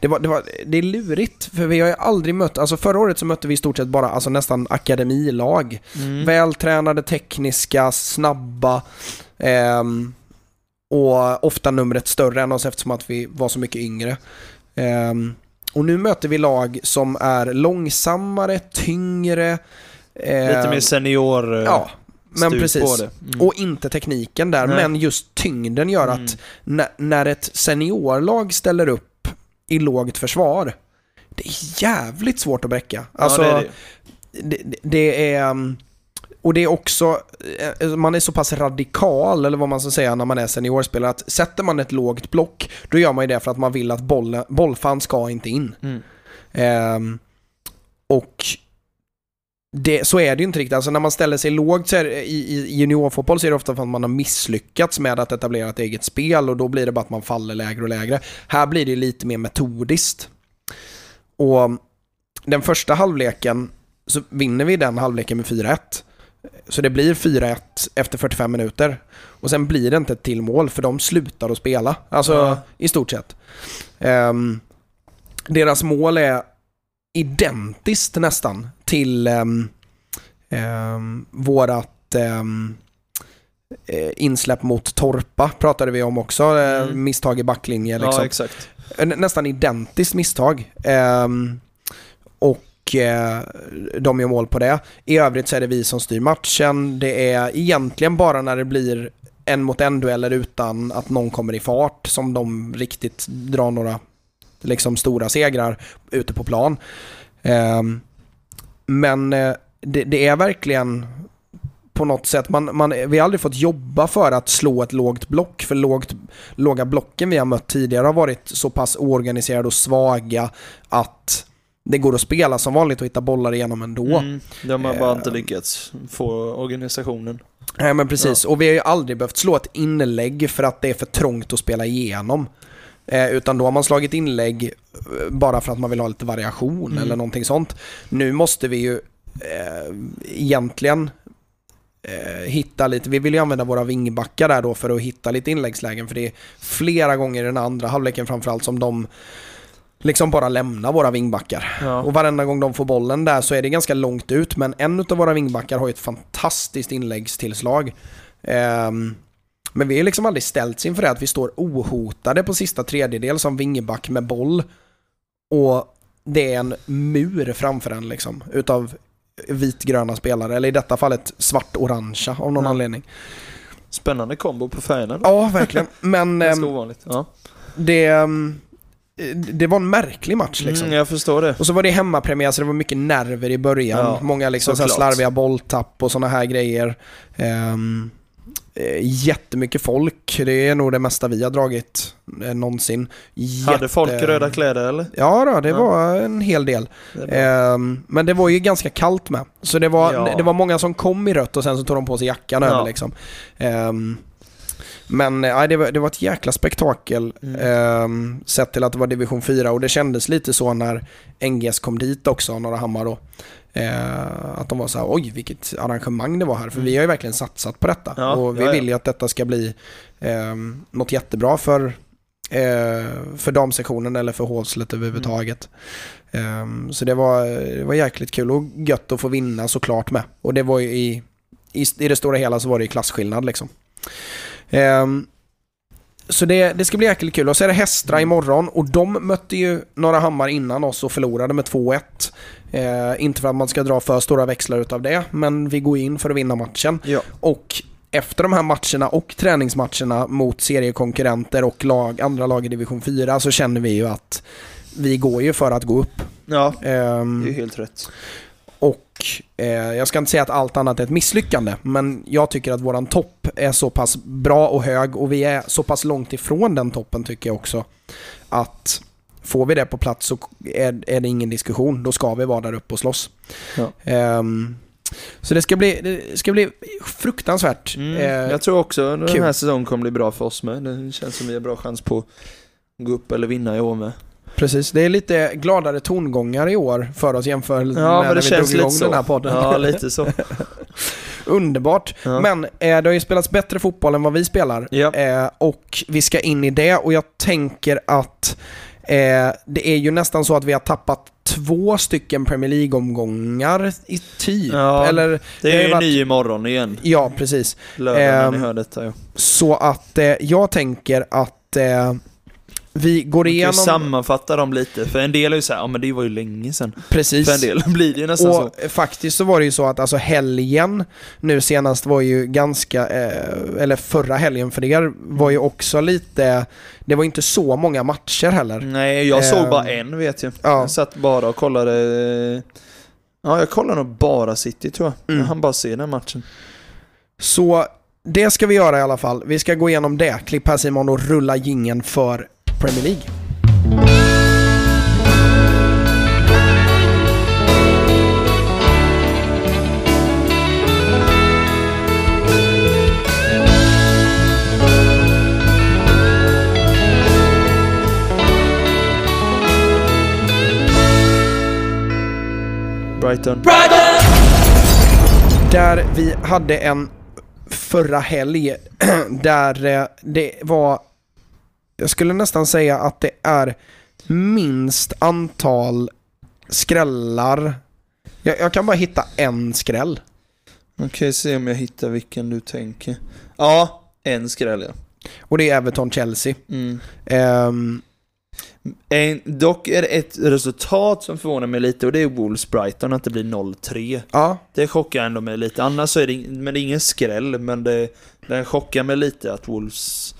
det, var, det, var, det är lurigt, för vi har ju aldrig mött, alltså förra året så mötte vi i stort sett bara alltså nästan akademilag. Mm. Vältränade, tekniska, snabba ehm, och ofta numret större än oss eftersom att vi var så mycket yngre. Ehm, och nu möter vi lag som är långsammare, tyngre. Lite ehm, mer senior eh, Ja, men precis. Mm. Och inte tekniken där, Nej. men just tyngden gör Mm. att när, när ett seniorlag ställer upp i lågt försvar, det är jävligt svårt att bräcka. Alltså, ja, det är det. det, det, är... um, Och det är också, eh, man är så pass radikal, eller vad man ska säga, när man är seniorspelare, att sätter man ett lågt block, då gör man ju det för att man vill att bollen, bollfan ska inte in. Mm. Ehm, och det, så är det ju inte riktigt. Alltså när man ställer sig lågt så är, i, i juniorfotboll så är det ofta för att man har misslyckats med att etablera ett eget spel och då blir det bara att man faller lägre och lägre. Här blir det lite mer metodiskt. Och den första halvleken så vinner vi den halvleken med 4-1. Så det blir 4-1 efter 45 minuter. Och sen blir det inte ett till mål för de slutar att spela. Alltså Ja. i stort sett. Ehm, deras mål är identiskt nästan till um, vårat ett ehm, eh, insläpp mot Torpa pratade vi om också. eh, Mm. Misstag i backlinje. Liksom. Ja. Nä- nästan identiskt misstag. Och eh, de gör mål på det. I övrigt så är det vi som styr matchen. Det är egentligen bara när det blir en mot en dueller utan att någon kommer i fart som de riktigt drar några liksom stora segrar ute på plan. Ehm, men eh, det, det är verkligen på något sätt, man, man, vi har aldrig fått jobba för att slå ett lågt block, för lågt, låga blocken vi har mött tidigare har varit så pass oorganiserade och svaga att det går att spela som vanligt och hitta bollar igenom ändå. Mm, de har bara Eh, inte lyckats få organisationen. Nej men precis, och vi har ju aldrig behövt slå ett inlägg för att det är för trångt att spela igenom. Eh, utan då har man slagit inlägg eh, bara för att man vill ha lite variation Mm. eller någonting sånt. Nu måste vi ju eh, egentligen eh, hitta lite, vi vill ju använda våra vingbackar där då för att hitta lite inläggslägen för det är flera gånger i den andra halvleken framförallt som de liksom bara lämnar våra vingbackar. Ja. Och varenda gång de får bollen där så är det ganska långt ut, men en av våra vingbackar har ju ett fantastiskt inläggstillslag. Ehm, men vi har liksom aldrig ställts inför det att vi står ohotade på sista tredjedel som vingback med boll. Och det är en mur framför en liksom, utav vitgröna spelare, eller i detta fallet svart-orangea av någon Ja. anledning. Spännande kombo på färgerna. då. Ja, verkligen. Men *laughs* Ganska ehm, ovanligt. Ja. det, ehm, det var en märklig match liksom. Mm, jag förstår det. Och så var det hemmapremiär så det var mycket nerver i början. Ja, Många liksom så slarviga bolltapp och sådana här grejer. Um, jättemycket folk. Det är nog det mesta vi har dragit eh, någonsin. Hade folk Jätte- röda kläder eller? Ja, då, det Ja. var en hel del. Det. Ehm, men det var ju ganska kallt med. Så det var, Ja. det var många som kom i rött och sen så tog de på sig jackan Ja. över liksom. Ehm, men eh, det, var, det var ett jäkla spektakel Mm. ehm, sett till att det var division 4 och det kändes lite så när NGS kom dit också, Norra Hammar då. Eh, att de var så här, oj vilket arrangemang det var här, för Mm. vi har ju verkligen satsat på detta. Ja, och vi ja, ja. vill ju att detta ska bli um, något jättebra för, eh, för damsektionen eller för Hålslet överhuvudtaget. Ehm, så det var, det var jäkligt kul och gött att få vinna såklart med. Och det var ju i, i, i det stora hela så var det ju klasskillnad liksom. Ehm, så det, det ska bli jäkligt kul. Och så är det Hästra imorgon och de mötte ju Norra Hammar innan oss och förlorade med 2-1. Eh, inte för att man ska dra för stora växlar utav det, men vi går in för att vinna matchen. Ja. Och efter de här matcherna och träningsmatcherna mot seriekonkurrenter och lag, andra lag i division 4 så känner vi ju att vi går ju för att gå upp. ja, Ehm, det är helt rätt. Eh, jag ska inte säga att allt annat är ett misslyckande, men jag tycker att våran topp är så pass bra och hög och vi är så pass långt ifrån den toppen tycker jag också. Att får vi det på plats så är, är det ingen diskussion. Då ska vi vara där uppe och slåss. Ja. Ehm, så det ska bli, det ska bli fruktansvärt. Mm, eh, jag tror också den kul. här säsongen kommer bli bra för oss med. Det känns som vi har bra chans på att gå upp eller vinna i år med. Precis, det är lite gladare tongångar i år för oss jämfört med Ja, när det vi drog igång så. den här podden. Ja, lite så. *laughs* Underbart. Ja. Men eh, det har ju spelats bättre fotboll än vad vi spelar. Ja. Eh, och vi ska in i det och jag tänker att eh, det är ju nästan så att vi har tappat två stycken Premier League-omgångar i typ. Ja, Eller, Det Det är ju ju varit- ny imorgon igen. ja, precis. Lördag när Ehm, ni hör detta. Ja. Så att eh, jag tänker att eh, vi går Man kan igenom... sammanfatta dem lite, för en del är ju såhär, ja men det var ju länge sedan. Precis. För en del *laughs* blir det ju nästan så. Och faktiskt så var det ju så att alltså helgen nu senast var ju ganska, eh, eller förra helgen för er var ju också lite, det var ju inte så många matcher heller. Nej, jag såg Ehm, bara en vet jag. ja. Jag satt bara och kollade... Ja, jag kollade nog bara City tror jag. Mm. Hann bara se den matchen. Så det ska vi göra i alla fall. Vi ska gå igenom det. Klipp här Simon och rulla gingen för Premier League. Brighton. Där vi hade en förra helg *clears throat* där eh, det var, jag skulle nästan säga att det är minst antal skrällar. Jag, jag kan bara hitta en skräll. Okej, se om jag hittar vilken du tänker. Ja, en skräll ja. Och det är Everton-Chelsea. Mm. Ehm, En, dock är det ett resultat som förvånar mig lite och det är Wolves-Brighton, att det blir 0-3. ja, Det chockar ändå mig lite. Annars så är det, men det är ingen skräll, men det, den chockar mig lite att Wolves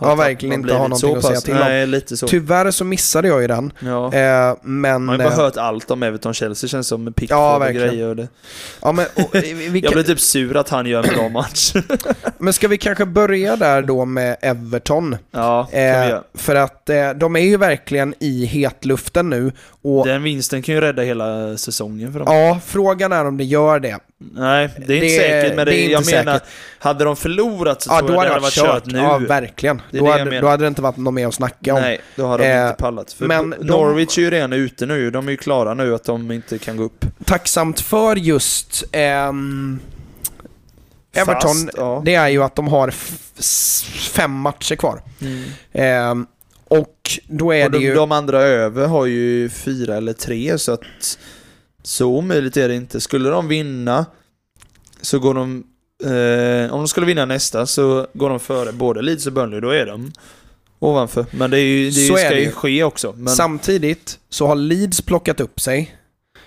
Ja, verkligen inte har någonting att säga till om. Nej, lite så. tyvärr så missade jag ju den. ja. Eh, men... Man har ju bara eh, hört allt om Everton-Chelsea känns som med Pickford Ja, och grejer och det. ja, men, och, eh, vi *laughs* Jag blir typ sur att han gör en bra match. *laughs* men ska vi kanske börja där då med Everton? ja, vi Eh, göra. för att eh, de är ju verkligen i hetluften nu. Och Den vinsten kan ju rädda hela säsongen för dem. ja, frågan är om det gör det. Nej, det är inte Det- säkert, men det, det är jag menar, säkert. hade de förlorat så Ja, tror jag hade det det varit kört. nu. Ja, verkligen. Det Då det hade, då hade det inte varit något mer att snacka om. Nej, då hade de Eh, inte pallat. För men de- Norwich är ju redan ute nu, de är ju klara nu att de inte kan gå upp. Tacksamt för just ehm, Everton, Fast, ja. det är ju att de har fem matcher kvar. Mm. Ehm, och då är Och det de, ju... de andra över har ju fyra eller tre, så att så omöjligt är det inte. Skulle de vinna så går de... Eh, om de skulle vinna nästa så går de före både Leeds och Burnley, då är de ovanför. Men det, är ju, det är ska det ju ju. ske också. Men, Samtidigt så har Leeds plockat upp sig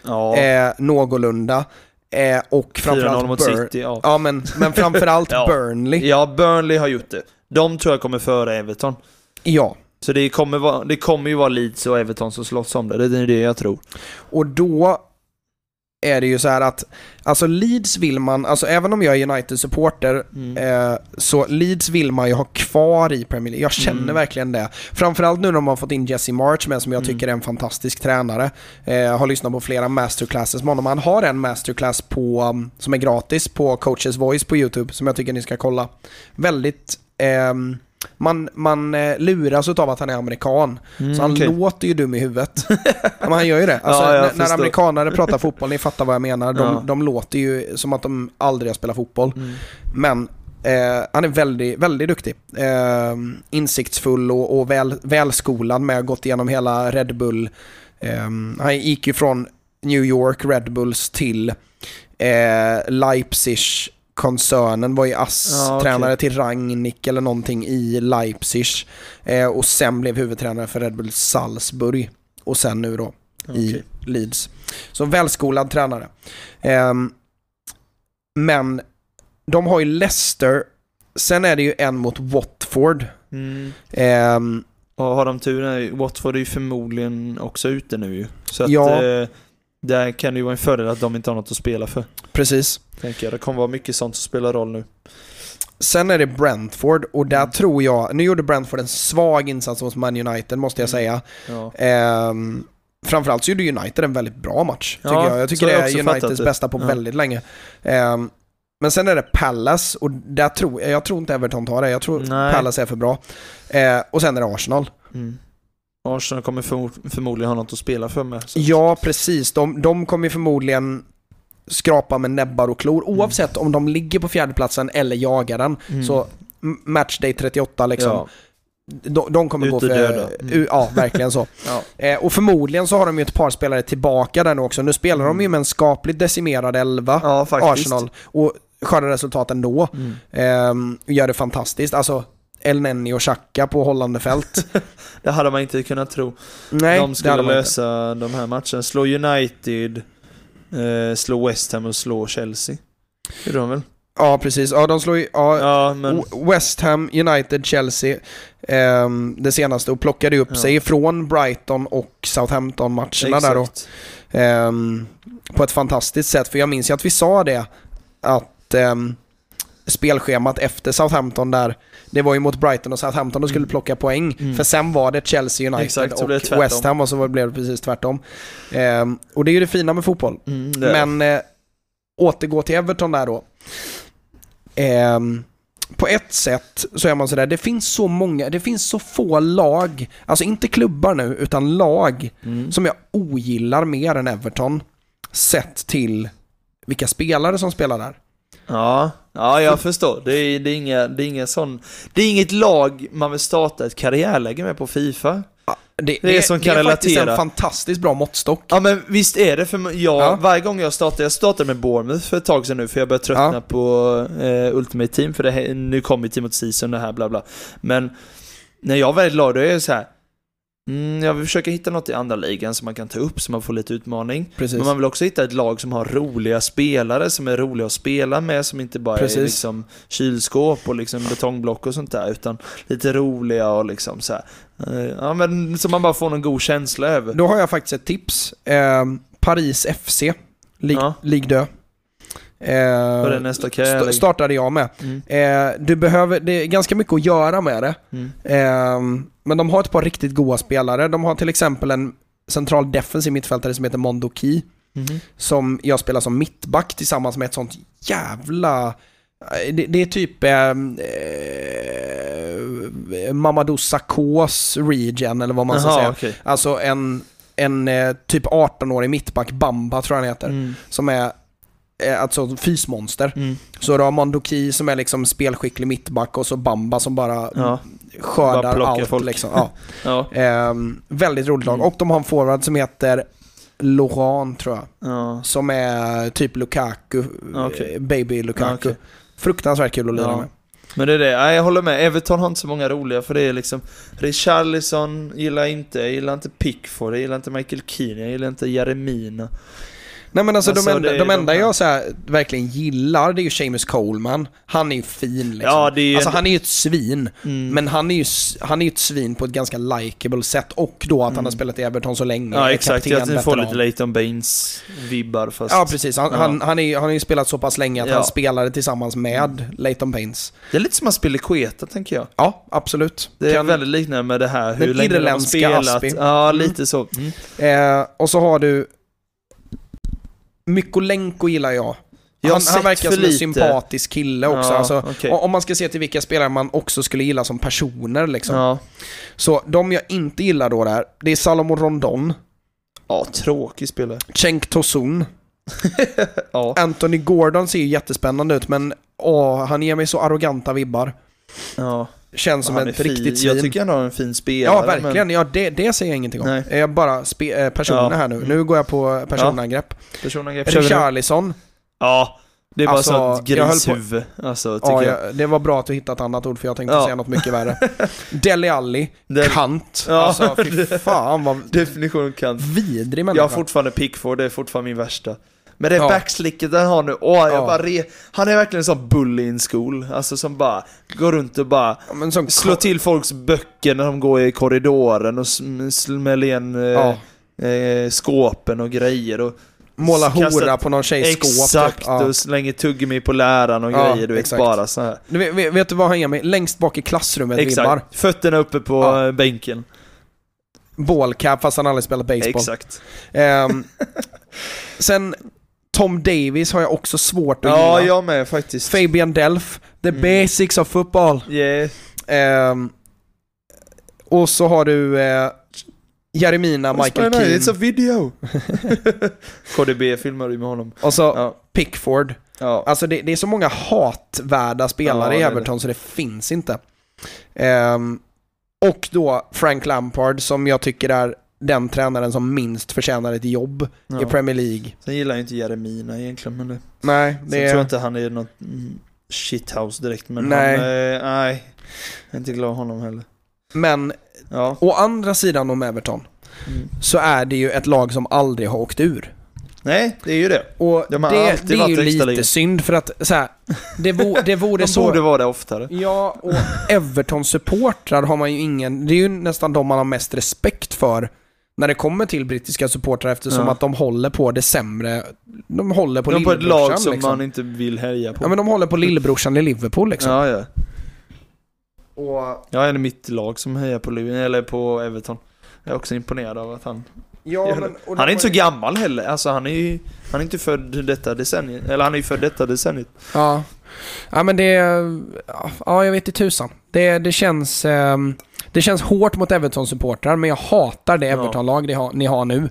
ja, eh, någorlunda. Eh, och 4-0 framförallt mot Bur- City, ja. Ja, men, men framförallt *laughs* Ja. Burnley. Ja, Burnley har gjort det. De tror jag kommer före Everton. Ja. Så det kommer, vara, det kommer ju vara Leeds och Everton som slåss om det. Det är det jag tror. Och då är det ju så här att, alltså Leeds vill man, alltså även om jag är United-supporter, Mm. eh, så Leeds vill man ju ha kvar i Premier League. Jag känner Mm. verkligen det. Framförallt nu när de har fått in Jesse March med, som jag Mm. tycker är en fantastisk tränare. Eh, har lyssnat på flera masterclasses med honom. Han har en masterclass på, um, som är gratis på Coaches Voice på YouTube, som jag tycker ni ska kolla. Väldigt... ehm, man, man eh, luras av att han är amerikan. Mm, Så han okej. låter ju dum i huvudet. *laughs* men han gör ju det. Alltså, Ja, när, när amerikanare pratar fotboll, ni fattar vad jag menar. De, Ja. de låter ju som att de aldrig har spelat fotboll. Mm. Men eh, han är väldigt, väldigt duktig. Eh, insiktsfull och, och väl, välskolad med, att gått igenom hela Red Bull. Eh, han gick ju från New York Red Bulls till eh, Leipzig koncernen var ju ASS-tränare Ja, okej. till Rangnick eller någonting i Leipzig. Eh, och sen blev huvudtränare för Red Bull Salzburg. Och sen nu då i Okej. Leeds. Så välskolad tränare. Ehm, men de har ju Leicester, sen är det ju en mot Watford. Mm. Ehm, Och har de tur, Watford är ju förmodligen också ute nu ju. Så att Ja. Där kan det ju vara en fördel att de inte har något att spela för. precis. Tänker jag. Det kommer vara mycket sånt som spelar roll nu. Sen är det Brentford och där Mm. tror jag, nu gjorde Brentford en svag insats hos Man United måste jag Mm. säga. Ja. Ehm, framförallt så gjorde United en väldigt bra match. Tycker Ja, jag. jag tycker det är Uniteds det. bästa på Ja. väldigt länge. Ehm, men sen är det Palace och där tror jag, jag tror inte Everton tar det. Jag tror Nej. Palace är för bra. Eh, och sen är det Arsenal. Mm. Arsenal kommer för, förmodligen ha något att spela för med. Så. Ja, precis. De, de kommer förmodligen skrapa med näbbar och klor oavsett om de ligger på fjärdeplatsen eller jagar den. Mm. Så matchday 38 liksom. Ja. De, de kommer gå för... Utedöda. Mm. Ja, verkligen så. *laughs* Ja. Eh, och förmodligen så har de ju ett par spelare tillbaka där nu också. Nu spelar de ju med en skapligt decimerad elva, ja. Arsenal, och skördar resultat ändå. Mm. Och gör det fantastiskt. Alltså, El Nenni och Xhaka på hållande fält. *laughs* Det hade man inte kunnat tro. Nej, de skulle man inte. lösa de här matcherna. Slå United, eh, slå West Ham och slå Chelsea. Det är de väl? Ja, precis. Ja, de slår ju... Ja, Ja, men... West Ham, United, Chelsea ehm, det senaste och plockade upp Ja. sig från Brighton och Southampton-matcherna där då. Ehm, på ett fantastiskt sätt. För jag minns ju att vi sa det, att ehm, spelschemat efter Southampton där, det var ju mot Brighton och Southampton de skulle Mm. plocka poäng. Mm. För sen var det Chelsea United Exakt, och. West Ham och så blev det precis tvärtom. Ehm, och det är ju det fina med fotboll. Mm. Men eh, återgå till Everton där då. Ehm, på ett sätt så är man sådär, det finns så många, det finns så få lag, alltså inte klubbar nu, utan lag Mm. som jag ogillar mer än Everton. Sett till vilka spelare som spelar där. Ja, ja jag förstår. Det är, det, är inga, det, är inga sån, det är inget lag man vill starta ett karriärläge med på Fifa. Det, Det är som kan det är faktiskt en fantastiskt bra måttstock. Ja men visst är det, för jag, Ja. varje gång jag startar, jag startade med Bournemouth för ett tag sedan nu för jag börjar tröttna Ja. på eh, Ultimate Team för det här, nu kommer Team mot Season det här bla bla. Men när jag väl la det, då är så här. Mm, jag vill försöka hitta något i andra ligan som man kan ta upp så man får lite utmaning. Precis. Men man vill också hitta ett lag som har roliga spelare som är roliga att spela med, som inte bara är Precis. liksom kylskåp och liksom betongblock och sånt där, utan lite roliga och liksom så här. eh, Ja men så man bara får någon god känsla över. Då har jag faktiskt ett tips. Eh, Paris FC, Lig, Ja. Ligue 2. Eh, nästa st- startade jag med. Mm. Eh, du behöver, det är ganska mycket att göra med det. Mm. Eh, men de har ett par riktigt goda spelare. De har till exempel en central defensiv mittfältare som heter Mondo Key. Mhm. Som jag spelar som mittback tillsammans med ett sånt jävla... eh, Det, det är typ eh, eh, Mamadou Sakos regen eller vad man ska säga. okej. Alltså en, en eh, typ 18-årig mittback, Bamba tror jag han heter. Mm. Som är alltså fysmonster. Mm. Så du har Mondoki som är liksom spelskicklig mittback och så Bamba som bara Ja. Skördar Bara allt. folk. Liksom. Ja. *laughs* Ja. Ehm, väldigt roligt lag. Mm. Och de har en forward som heter Laurent tror jag. Ja. Som är typ Lukaku, Okej. eh, baby Lukaku. Okej. Fruktansvärt kul att lira med. Men det är det, jag håller med. Everton har inte så många roliga för det är liksom Richarlison gillar jag inte, jag gillar inte Pickford, jag gillar inte Michael Keane, jag gillar inte Jeremina. Nej men alltså, Alltså, de enda, de de enda här. jag så här, verkligen gillar det är ju Seamus Coleman. Han är ju fin liksom. Ja, det är ju alltså han är ju ett svin. Mm. Men han är, ju, han är ett svin på ett ganska likable sätt och då att han Mm. har spelat i Everton så länge. Ja exakt, jag får veteran. lite Leighton Baines-vibbar fast... Ja precis, han, Ja. han, han, är, han har ju spelat så pass länge att Ja. han spelade tillsammans med Leighton Baines. Det är lite som att spela Queta tänker jag. Ja, absolut. Det är Kan- väldigt liknande med det här, hur länge de har spelat. Aspi. Ja, Mm. lite så. Mm. eh, och så har du Mykolenko gillar jag. Jag Han, han verkar som en sympatisk kille också. Ja, alltså, okej. o- Om man ska se till vilka spelare man också skulle gilla som personer liksom. Ja. Så de jag inte gillar då där, det är Salomon Rondon, ja, tråkig spelare. Cenk Tosun, *laughs* Ja. Anthony Gordon ser ju jättespännande ut men åh, han ger mig så arroganta vibbar. ja. Känns som ett riktigt svin. Jag tycker han har en fin spelare. Ja, verkligen. Men Ja, det, det säger jag ingenting om. Nej. Jag bara spe, eh, personer Ja. här nu. Nu går jag på personangrepp. personangrepp kör vi nu. Richarlison. Ja, det är bara Alltså, så ett jag höll på- grishuvud. Alltså, Ja, jag. jag, det var bra att du hittade ett annat ord för jag tänkte Ja. säga något mycket värre. *laughs* Deli Alli. Den- Kant. Ja, Alltså, fy *laughs* fan vad Definition kan. vidrig Jag människa. har fortfarande Pickford, det är fortfarande min värsta. Men det Ja. backslicket den har nu, åh, jag Ja. bara re... Han är verkligen en sån bully in school. Alltså som bara går runt och bara Ja, som slår till folks böcker när de går i korridoren och sm- smäller igen eh, Ja. eh, skåpen och grejer och Måla hora på någon tjejs skåp. Exakt, Typ. Ja. och slänger tuggummi på läraren och Ja, grejer, du vet exakt. bara så här. Du vet, vet, du vad han ger mig? Längst bak i klassrummet vibbar. Exakt, fötterna uppe på Ja. bänken. Ballcap fast han aldrig spelat baseball. Exakt. Ehm, *laughs* sen Tom Davis har jag också svårt att Ja, gilla. jag med faktiskt. Fabian Delf, the Mm. basics of football. Yeah. Ehm, och så har du eh, Jeremina, Michael It's a Keane video! *laughs* KDB filmar ju med honom. och så Ja. Pickford. ja. Alltså det, det är så många hatvärda spelare Ja, i det Everton så det finns inte. Ehm, och då Frank Lampard som jag tycker är den tränaren som minst förtjänar ett jobb i ja. Premier League. Sen gillar jag inte Jeremina egentligen, men det... Nej, Sen det tror jag är... inte han är något shithouse direkt, men Nej. han... Eh, nej. Jag är inte glad i honom heller. Men Ja. å andra sidan om Everton Mm. så är det ju ett lag som aldrig har åkt ur. Nej, det är ju det. Och De det, det är ju lite ligan. synd för att så här, det, vo, *laughs* det vore De så... borde vara det oftare. Ja, och Everton-supportrar har man ju ingen... Det är ju nästan de man har mest respekt för när det kommer till brittiska supportrar eftersom Ja. att de håller på det sämre. De håller på De är på ett lag som liksom. man inte vill heja på. Ja men de håller på lillebrorsan i Liverpool liksom. ja, ja. Och, Jag är mitt lag som hejar på, Liv- eller på Everton. Jag är också imponerad av att han... ja, det. men, och han är inte så gammal heller. Alltså han är ju... Han är inte född detta decenniet. Eller han är ju född detta decenniet. Ja. ja men det... Ja, jag vet inte tusan. Det, det känns... ehm, det känns hårt mot Everton-supportrar men jag hatar det. Everton-lag ni har, ni har nu.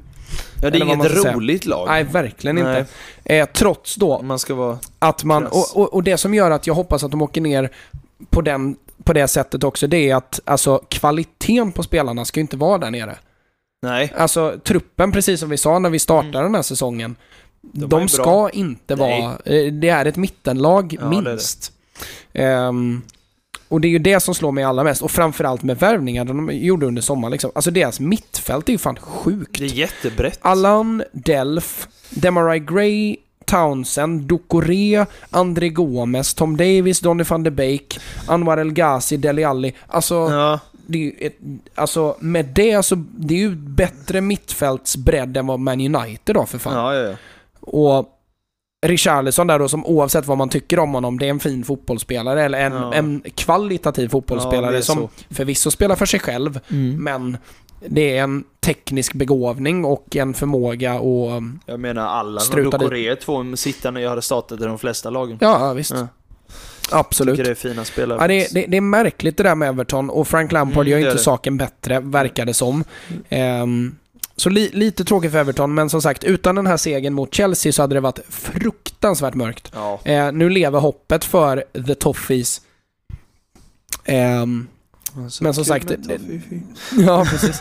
Ja, det är inget ska roligt lag. Nej, verkligen Nej. inte. Eh, trots då Man ska vara... Att man, och, och, och det som gör att jag hoppas att de åker ner på den på det sättet också, det är att alltså, kvaliteten på spelarna ska ju inte vara där nere. Nej. Alltså truppen, precis som vi sa när vi startade Mm. den här säsongen, De de, är bra. ska inte vara... eh, Det är ett mittenlag, Ja, det är det. minst. Och det är ju det som slår mig allra mest. Och framförallt med värvningar de gjorde under sommaren. Liksom. Alltså deras mittfält är ju fan sjukt. Det är jättebrett. Allan, Delf, Demarai Gray, Townsend, Ducoré, André Gomes, Tom Davis, Donny van de Beek, Anwar El Ghazi, Dele Alli. Alltså, Ja, det ett, alltså med det så, det är ju bättre mittfältsbredd än vad Man United har för fan. ja. ja. Och Richarlison där då, som oavsett vad man tycker om honom, det är en fin fotbollsspelare, eller en, Ja. en kvalitativ Ja, fotbollsspelare är som förvisso spelar för sig själv, Mm. men det är en teknisk begåvning och en förmåga och... Jag menar Allan och. Ducoré två sittande jag hade startat i de flesta lagen. Ja, visst. Ja. Absolut. Tycker det är fina spelare. Ja, det, är- det, det är märkligt det där med Everton och Frank Lampard Mm, gör inte det. saken bättre, verkar det som. Ehm, så li, lite tråkigt för Everton, men som sagt, utan den här segern mot Chelsea så hade det varit fruktansvärt mörkt. Ja. Eh, nu lever hoppet för The Toffees. Ehm, Alltså, Men som sagt, det- *laughs* ja, precis.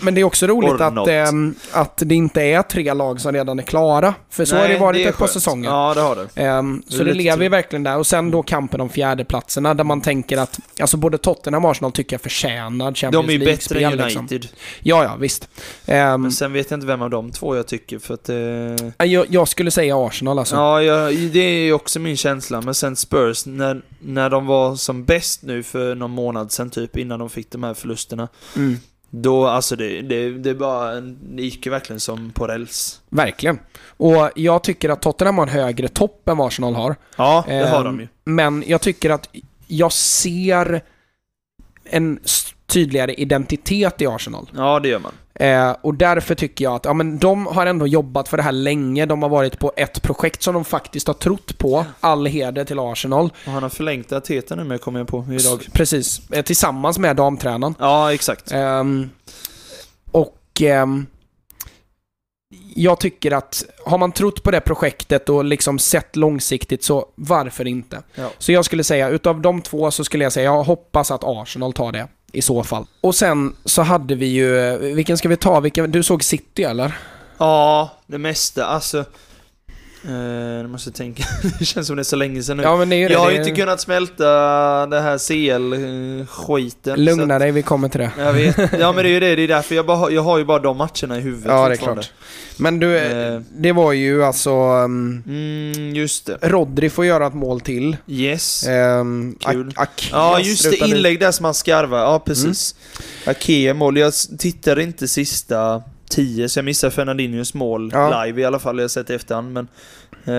Men det är också roligt att, not. ehm, att det inte är tre lag som redan är klara. För så har Nej, det varit är ett par säsonger. Ja, det har det. Ehm, Det så det lever ju verkligen där. Och sen då kampen om fjärdeplatserna där man tänker att alltså både Tottenham och Arsenal tycker jag förtjänar Champions De är ju bättre än League-spel. United. Liksom. Ja, ja, visst. Ehm, Men sen vet jag inte vem av de två jag tycker för att... Eh... jag, jag skulle säga Arsenal alltså. Ja, jag, det är ju också min känsla. Men sen Spurs, när, när de var som bäst nu för någon månad sen typ, innan de fick de här förlusterna. Mm, Då, alltså det, det, det bara, det gick ju verkligen som på räls. verkligen. Och jag tycker att Tottenham har en högre topp än vad Arsenal har. Ja, det har Ehm, de ju. Men jag tycker att jag ser en tydligare identitet i Arsenal. Ja, det gör man. Eh, och därför tycker jag att ja, men de har ändå jobbat för det här länge. De har varit på ett projekt som de faktiskt har trott på. All heder till Arsenal. Och han har förlängt Arteta nu med, kommer jag på, idag. Precis. Eh, tillsammans med damtränaren. Ja, exakt. Ehm, och ehm, jag tycker att har man trott på det projektet och liksom sett långsiktigt så varför inte? Ja. Så jag skulle säga, utav de två så skulle jag säga, jag hoppas att Arsenal tar det i så fall. Och sen så hade vi ju, eh, vilken ska vi ta? Vilka, du såg City eller? Ja, det mesta. Alltså... Eh, nu måste jag tänka. *laughs* det känns som det är så länge sedan nu. Ja det jag har ju inte kunnat smälta det här CL-skiten. Lugna dig, vi kommer till det. Jag vet. Ja men det är ju det, det är *laughs* därför jag, bara, har- jag har ju bara de matcherna i huvudet Ja, det är klart. Men du, Eh. det var ju alltså... Um, Mm, just det. Rodri får göra ett mål till. Yes. Um, Kul. Ak- Ja, Akias just det. Inlägg där som han skarvar. Ja, precis. Akea mål. Jag tittade inte sista tio, så jag missade Fernandinhos mål Ja. live i alla fall. Jag har sett i efterhand, men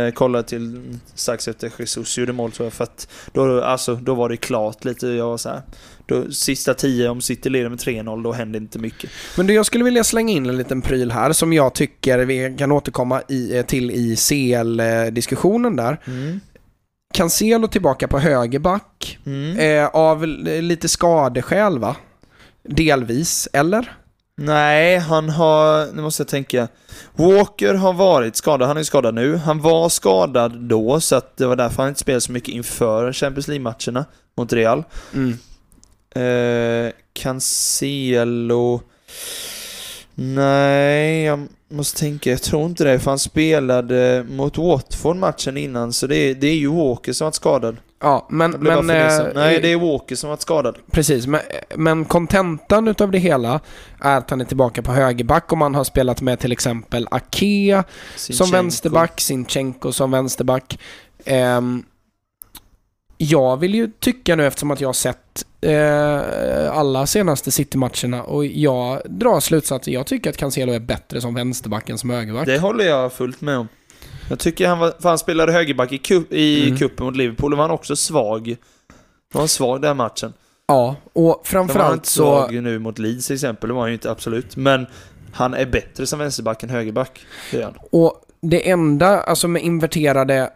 eh, kollade till strax efter Jesus gjorde mål tror jag. För att då, alltså, då var det klart lite. Jag var så här. Då, sista tio, om City leder med 3-0, då händer inte mycket. Men du, jag skulle vilja slänga in en liten pryl här som jag tycker vi kan återkomma i, eh, till i CL-diskussionen där. Cancelo tillbaka på högerback. Mm. Eh, av l- lite skadeskäl va? Delvis, eller? Nej, han har... Nu måste jag tänka. Walker har varit skadad. Han är skadad nu. Han var skadad då, så att det var därför han inte spelade så mycket inför Champions League-matcherna mot Real. Mm. Eh, Cancelo... Nej, jag måste tänka. Jag tror inte det, för han spelade mot Watford matchen innan, så det är, det är ju Walker som varit skadad. Ja, men... Men eh, Nej, det är Walker som varit skadad. Precis, men, men kontentan utav det hela är att han är tillbaka på högerback och man har spelat med till exempel Ake som Zinchenko. vänsterback, Sinchenko som vänsterback. Ehm, jag vill ju tycka nu eftersom att jag har sett eh, alla senaste City-matcherna och jag drar slutsatsen. Jag tycker att Cancelo är bättre som vänsterback än som högerback. Det håller jag fullt med om. Jag tycker han var, för han spelade högerback i, cup, i Mm. cupen mot Liverpool och var han också svag. Han var svag den matchen. Ja, och Sen var han framförallt inte så... svag nu mot Leeds till exempel, det var han ju inte absolut. Men han är bättre som vänsterback än högerback. Det han. Och det enda, alltså med inverterade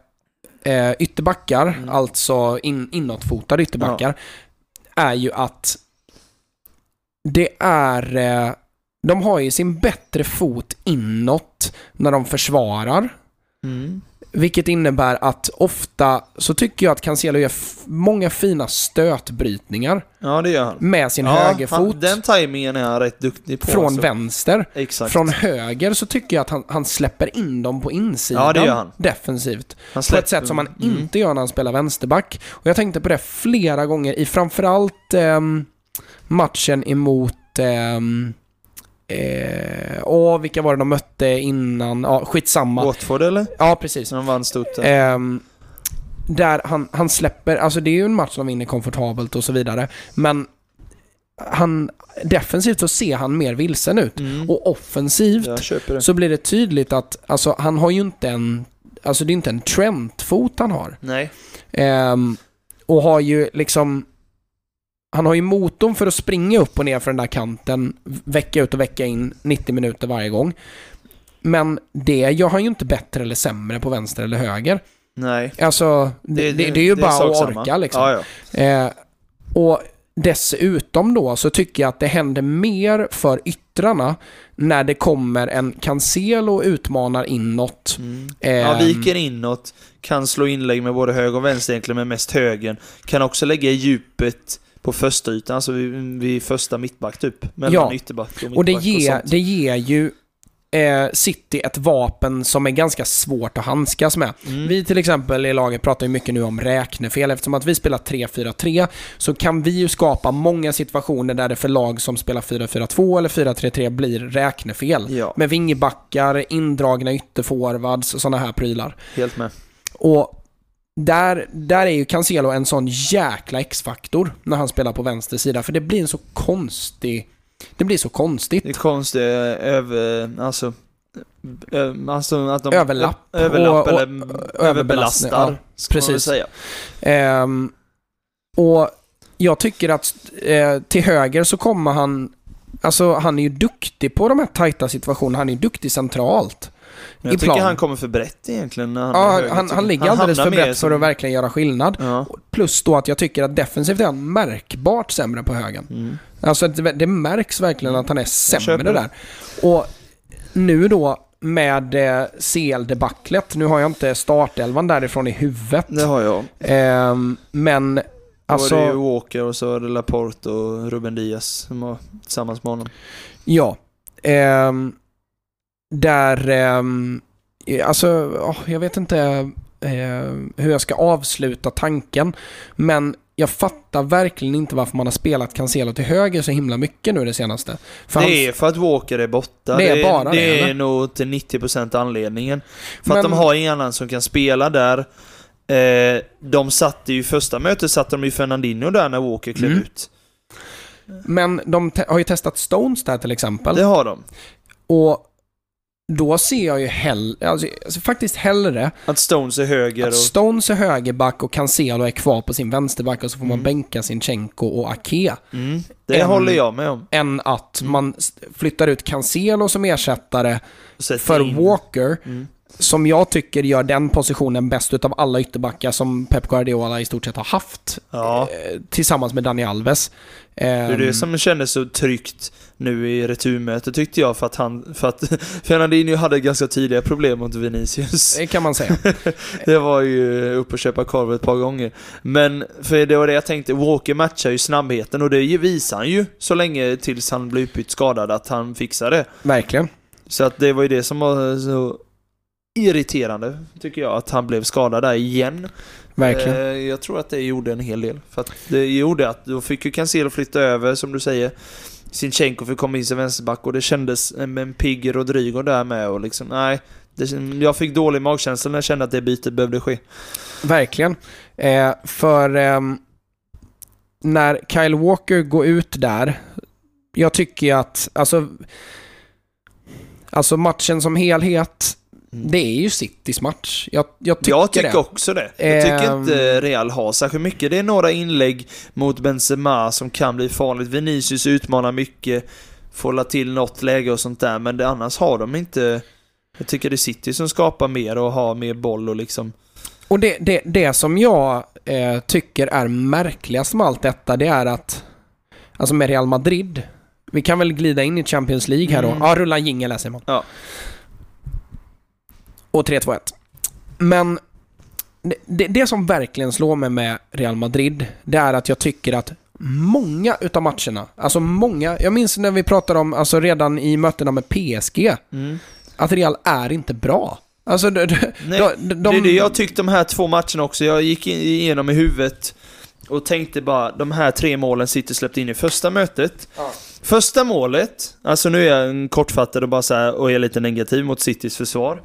eh, ytterbackar, Mm. alltså in, inåtfotade ytterbackar, är ju att det är... Eh, de har ju sin bättre fot inåt när de försvarar. Mm. Vilket innebär att ofta så tycker jag att Cancelo gör många fina stötbrytningar Ja, det gör han. med sin ja, högerfot Han, den tajmingen är han rätt duktig på. från alltså. vänster. Exakt. Från höger så tycker jag att han, han släpper in dem på insidan Ja, det gör han. defensivt. han På ett sätt som han Mm. inte gör när han spelar vänsterback. Och jag tänkte på det flera gånger i framförallt ehm, matchen emot... ehm, eh, åh, vilka var det de mötte innan? Ja, skitsamma. Watford eller? Ja, precis. Som vann stort där. Ehm, där han, han släpper, alltså det är ju en match som vinner komfortabelt och så vidare. Men han, defensivt så ser han mer vilsen ut. Mm. Och offensivt så blir det tydligt att alltså, han har ju inte en, alltså det är inte en Trent-fot han har. Nej. Ehm, och har ju liksom, han har ju motorn för att springa upp och ner för den där kanten vecka ut och vecka in 90 minuter varje gång. Men det gör han ju inte bättre eller sämre på vänster eller höger. Nej. Alltså, det, det, det är ju bara sak att samma. orka liksom. Ja, ja. Eh, och dessutom då så tycker jag att det händer mer för yttrarna när det kommer en Cancelo och utmanar inåt. Mm. Ehm, Ja, viker inåt, kan slå inlägg med både höger och vänster egentligen, men mest högen. Kan också lägga i djupet på första ytan, alltså vid, vid första mittback typ. Mellan Ja. ytterback och mittback Och det ger, sånt. det ger ju eh, City ett vapen som är ganska svårt att handskas med. Mm. Vi till exempel i laget pratar ju mycket nu om räknefel. Eftersom att vi spelar 3-4-3 så kan vi ju skapa många situationer där det för lag som spelar 4-4-2 eller 4-3-3 blir räknefel. Ja, Med vingebackar, indragna ytterforwards och sådana här prylar. helt med. Och där, där är ju Cancelo en sån jäkla X-faktor när han spelar på vänster sida. För det blir en så konstig... Det blir så konstigt. Det är konstigt, eh, över, alltså, ö, alltså att de Överlapp överlapp och- och- eller överbelastning, överbelastar, ja, precis. säga. Ehm, och jag tycker att eh, till höger så kommer han... Alltså han är ju duktig på de här tajta situationerna. Han är ju duktig centralt. Men jag tycker plan. han kommer för brett egentligen när han är Ja, han, han ligger alldeles för brett för att verkligen göra skillnad. Ja. Plus då att jag tycker att defensivt är han märkbart sämre på högen. Mm. Alltså det, det märks verkligen att han är köper sämre det. där. Och nu då med eh, CL-debaclet, nu har jag inte startelvan därifrån i huvudet. Det har jag. Ehm, men Alltså... Var det ju alltså, Walker och så är det Laporte och Ruben Diaz som var tillsammans med honom. ja. Ehm, där, ehm, alltså, åh, jag vet inte eh, hur jag ska avsluta tanken. Men jag fattar verkligen inte varför man har spelat Cancelo till höger så himla mycket nu det senaste. För det han- är för att Walker är borta. Det är bara det. det, är eller? nog till 90% anledningen. För Men- att de har ingen annan som kan spela där. Eh, de satte ju, första mötet satte de ju Fernandinho där när Walker klev Mm. ut. Men de har ju testat Stones där till exempel. Det har de. Och då ser jag ju hell- alltså, alltså, faktiskt hellre Att Stones är höger att och... Stones är högerback och Cancelo är kvar på sin vänsterback och så får man Mm. bänka Sinchenko och Ake. Mm, det En- håller jag med om. Än att Mm. man flyttar ut Cancelo som ersättare för in- Walker. Som jag tycker gör den positionen bäst utav alla ytterbackar som Pep Guardiola i stort sett har haft. Ja, eh, Tillsammans med Dani Alves. det är Ehm, det som kändes så tryggt nu i returmötet tyckte jag för att han... För att *laughs* Fernandinho hade ganska tydliga problem mot Vinicius. Det kan man säga. *laughs* Det var ju upp och köpa korv ett par gånger. Men, för det var det jag tänkte, Walker matchar ju snabbheten och det visar han ju så länge tills han blev utbytt skadad att han fixar det. Verkligen. Så att det var ju det som var så irriterande, tycker jag, att han blev skadad där igen. Verkligen. Eh, jag tror att det gjorde en hel del. För att det gjorde att då fick ju Cancelo flytta över, som du säger. Sinchenko fick komma in som vänsterback och det kändes med en pigg Rodrigo där med och liksom, nej. Det, jag fick dålig magkänsla när jag kände att det bytet behövde ske. Verkligen. Eh, för ehm, när Kyle Walker går ut där, jag tycker ju att, alltså, alltså matchen som helhet, det är ju Citys match. Jag, jag tycker, jag tycker det. också det. Jag tycker Ehm. inte Real har särskilt mycket. Det är några inlägg mot Benzema som kan bli farligt. Vinicius utmanar mycket, får till något läge och sånt där, men det, annars har de inte... Jag tycker det är City som skapar mer och har mer boll och liksom... Och det, det, det som jag eh, tycker är märkligast med allt detta, det är att, alltså med Real Madrid, vi kan väl glida in i Champions League här då. Mm. Ja, rulla jingel här Simon. Ja. Och 3, 2, 1. Men det, det, som verkligen slår mig med Real Madrid, det är att jag tycker att många utav matcherna, alltså många, jag minns när vi pratade om, alltså redan i mötena med PSG, Mm. att Real är inte bra. Alltså de, Nej, de, de, det är det jag tyckte de här två matcherna också. Jag gick igenom i huvudet och tänkte bara, de här tre målen City släppte in i första mötet. Ja. Första målet, alltså nu är jag kortfattad och bara så här, och är lite negativ mot Citys försvar.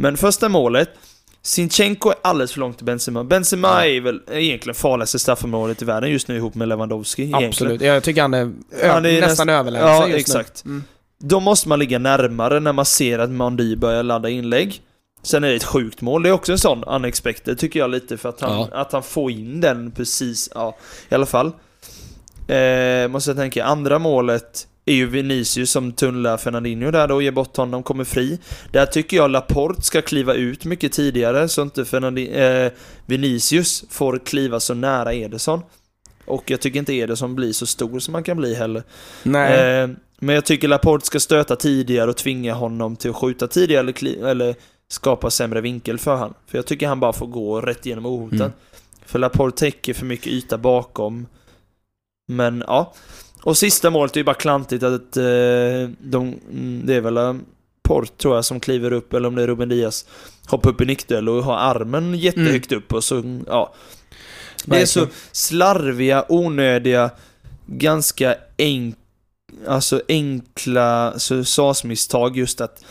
Men första målet, Sinchenko är alldeles för långt till Benzema. Benzema Ja. är väl egentligen farligaste straffområdet i världen just nu ihop med Lewandowski. egentligen. Absolut, jag tycker han är, det är nästan näst- överlägsen Ja, just exakt. nu. Mm. Då måste man ligga närmare när man ser att Mandy börjar ladda inlägg. Sen är det ett sjukt mål. Det är också en sån unexpected tycker jag lite för att han, Ja. att han får in den precis, ja, i alla fall. Eh, måste jag tänka, andra målet är ju Vinicius som tunnlar Fernandinho där då och ger bort honom, kommer fri. Där tycker jag Laporte ska kliva ut mycket tidigare så inte Fernandi- eh, Vinicius får kliva så nära Ederson. Och jag tycker inte Ederson blir så stor som man kan bli heller. Nej. Eh, men jag tycker Laporte ska stöta tidigare och tvinga honom till att skjuta tidigare eller, eller skapa sämre vinkel för han. För jag tycker han bara får gå rätt igenom ohotad. Mm. För Laporte täcker för mycket yta bakom. Men ja. Och sista målet är ju bara klantigt att eh, de, mm, det är väl eh, Port tror jag som kliver upp, eller om det är Ruben Diaz, hoppar upp i nickduell och har armen jättehögt upp och så, mm, ja. Det är så slarviga, onödiga, ganska enk, alltså enkla SAS-misstag just att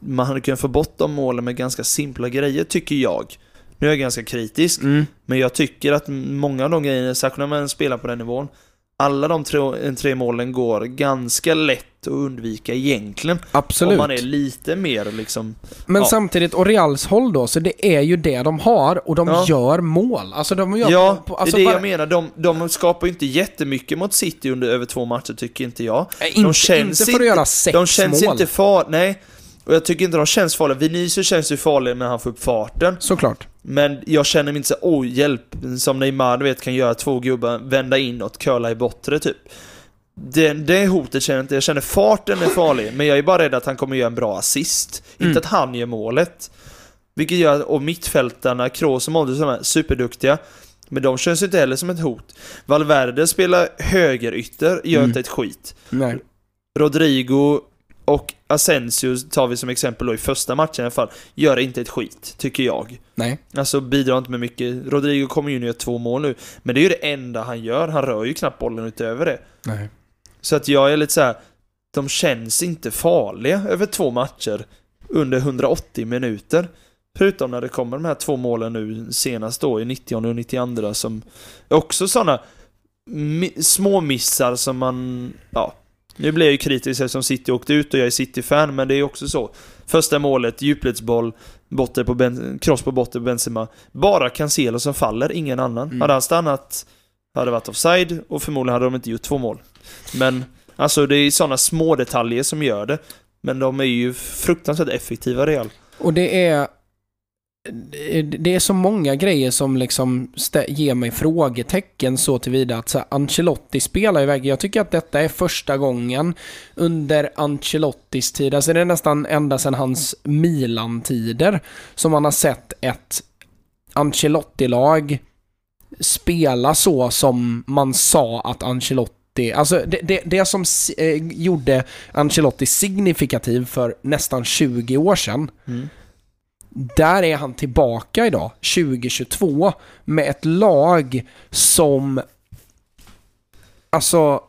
man hade kunnat få bort de målen med ganska simpla grejer, tycker jag. Nu är jag ganska kritisk, Mm. men jag tycker att många av de grejerna, särskilt när man spelar på den nivån, alla de tre, tre målen går ganska lätt att undvika egentligen. Absolut. Om man är lite mer liksom... Men Ja. samtidigt, och Reals håll då, så det är ju det de har och de Ja. gör mål. Alltså de gör... Ja, alltså, det är det jag menar. De, de skapar ju inte jättemycket mot City under över två matcher, tycker inte jag. Nej, inte, känns inte för att göra sex De känns mål. inte farliga, nej. Och jag tycker inte de känns farliga. Vinicius känns ju farlig när han får upp farten. Såklart. Men jag känner mig inte så oh hjälp, som Neymar du vet kan göra två gubbar, vända inåt, curla i bortre typ. Det, det hotet känner jag inte, jag känner farten är farlig, men jag är bara rädd att han kommer göra en bra assist. Mm. Inte att han gör målet. Vilket gör att, och mittfältarna, Kroos och Modric, som är superduktiga. Men de känns inte heller som ett hot. Valverde spelar högerytter, gör Mm. inte ett skit. Nej. Rodrigo och Asensio tar vi som exempel då i första matchen i alla fall, gör inte ett skit, tycker jag. Nej. Alltså bidrar inte med mycket. Rodrigo kommer ju nu göra två mål nu, men det är ju det enda han gör. Han rör ju knappt bollen utöver det. Nej. Så att jag är lite så här. de känns inte farliga över två matcher under 180 minuter. Förutom när det kommer de här två målen nu senast då i 90 och 92 som också sådana små missar som man, ja. Nu blir jag ju kritisk eftersom City åkte ut och jag är City-fan, men det är också så. Första målet, djupledsboll, botten på ben, cross på botten på Benzema. Bara Cancelo som faller, ingen annan. Mm. Hade han stannat hade det varit offside och förmodligen hade de inte gjort två mål. Men alltså det är sådana små detaljer som gör det. Men de är ju fruktansvärt effektiva Real. Och det är det- är så många grejer som liksom ger mig frågetecken så tillvida att så här, Ancelotti spelar iväg. Jag tycker att detta är första gången under Ancelottis tid, alltså det är nästan ända sedan hans Milan-tider, som man har sett ett Ancelotti-lag spela så som man sa att Ancelotti Alltså det, det, det som eh, gjorde Ancelotti signifikativ för nästan 20 år sedan Mm där är han tillbaka idag, 2022, med ett lag som... Alltså...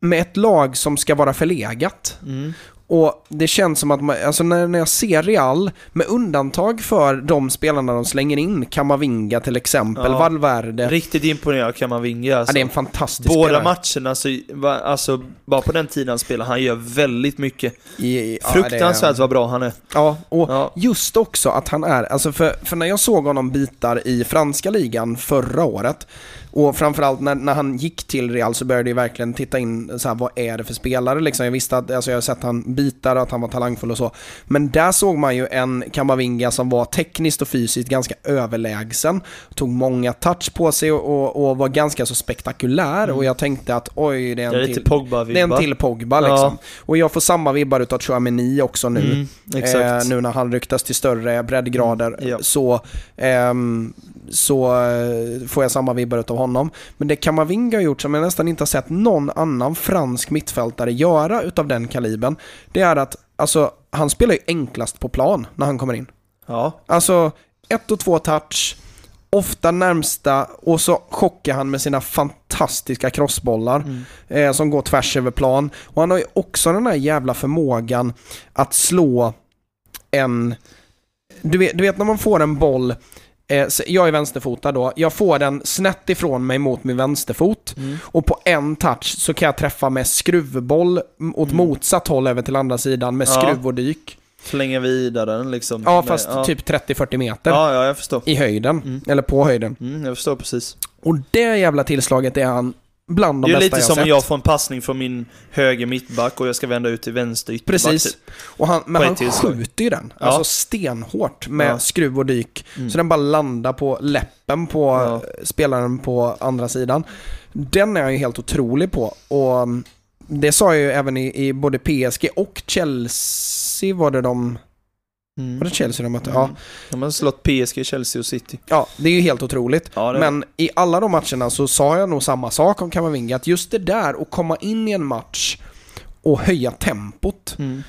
Med ett lag som ska vara förlegat. Mm. Och det känns som att man, alltså när, när jag ser Real, med undantag för de spelarna de slänger in, Kamavinga till exempel, Ja. Valverde. Riktigt imponerad kan man vinga alltså. Ja, det är en fantastisk Båda spelare. matcherna, så, va- alltså bara på den tiden han spelar, han gör väldigt mycket. I- ja, Fruktansvärt det- vad bra han är. Ja, och Ja. just också att han är, alltså för, för när jag såg honom bitar i franska ligan förra året, och framförallt när, när han gick till Real så började jag verkligen titta in så här, vad är det för spelare liksom. Jag visste att, alltså jag har sett han bitar, att han var talangfull och så. Men där såg man ju en Kamavinga som var tekniskt och fysiskt ganska överlägsen. Tog många touch på sig och, och, var ganska så spektakulär. Mm. Och jag tänkte att oj, det är en Det är till. Pogba-vibbar. Det är en till Pogba Ja. liksom. Och jag får samma vibbar utav Chouameni också nu. Mm. Eh, nu när han ryktas till större breddgrader Mm, ja. så, ehm, så eh, får jag samma vibbar utav honom. Men det Kamavinga har gjort som jag nästan inte har sett någon annan fransk mittfältare göra utav den kalibern. Det är att alltså, han spelar ju enklast på plan när han kommer in. Ja. Alltså, ett och två touch, ofta närmsta och så chockar han med sina fantastiska crossbollar Mm. eh, som går tvärs över plan. Och han har ju också den här jävla förmågan att slå en... Du vet, du vet när man får en boll, jag är vänsterfotad då, jag får den snett ifrån mig mot min vänsterfot Mm. och på en touch så kan jag träffa med skruvboll åt Mm. motsatt håll över till andra sidan med Ja. skruv och dyk. Slänga vidare den liksom. Ja, fast ja. typ 30-40 meter Ja, ja, jag förstår. i höjden, Mm. eller på höjden. Mm, jag förstår precis. Och det jävla tillslaget är han bland de Det är bästa lite jag som om sett. jag får en passning från min höger mittback och jag ska vända ut till vänster ytterback. Precis. typ. Och han, men han skjuter ju den. Ja. Alltså stenhårt med Ja. skruv och dyk. Mm. Så den bara landar på läppen på Ja. eh, spelaren på andra sidan. Den är jag ju helt otrolig på. Och mm, det sa jag ju även i, i både PSG och Chelsea var det de... Mm. Var det Chelsea de mötte? Mm. Ja. De har slått PSG, Chelsea och City. ja, det är ju helt otroligt. Ja, Men i alla de matcherna så sa jag nog samma sak om Kamavinga. Att just det där att komma in i en match och höja tempot Mm.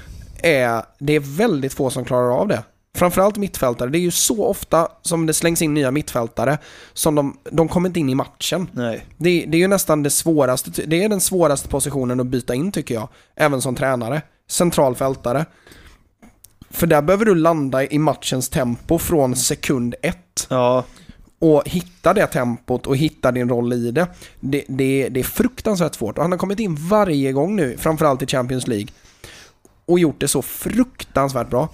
är, det är väldigt få som klarar av det. Framförallt mittfältare. Det är ju så ofta som det slängs in nya mittfältare som de, de kommer inte in i matchen. Nej. Det, det är ju nästan det svåraste, det är den svåraste positionen att byta in tycker jag. Även som tränare. Centralfältare. För där behöver du landa i matchens tempo från sekund ett Ja, och hitta det tempot och hitta din roll i det. Det, det, det är fruktansvärt svårt och han har kommit in varje gång nu, framförallt i Champions League och gjort det så fruktansvärt bra.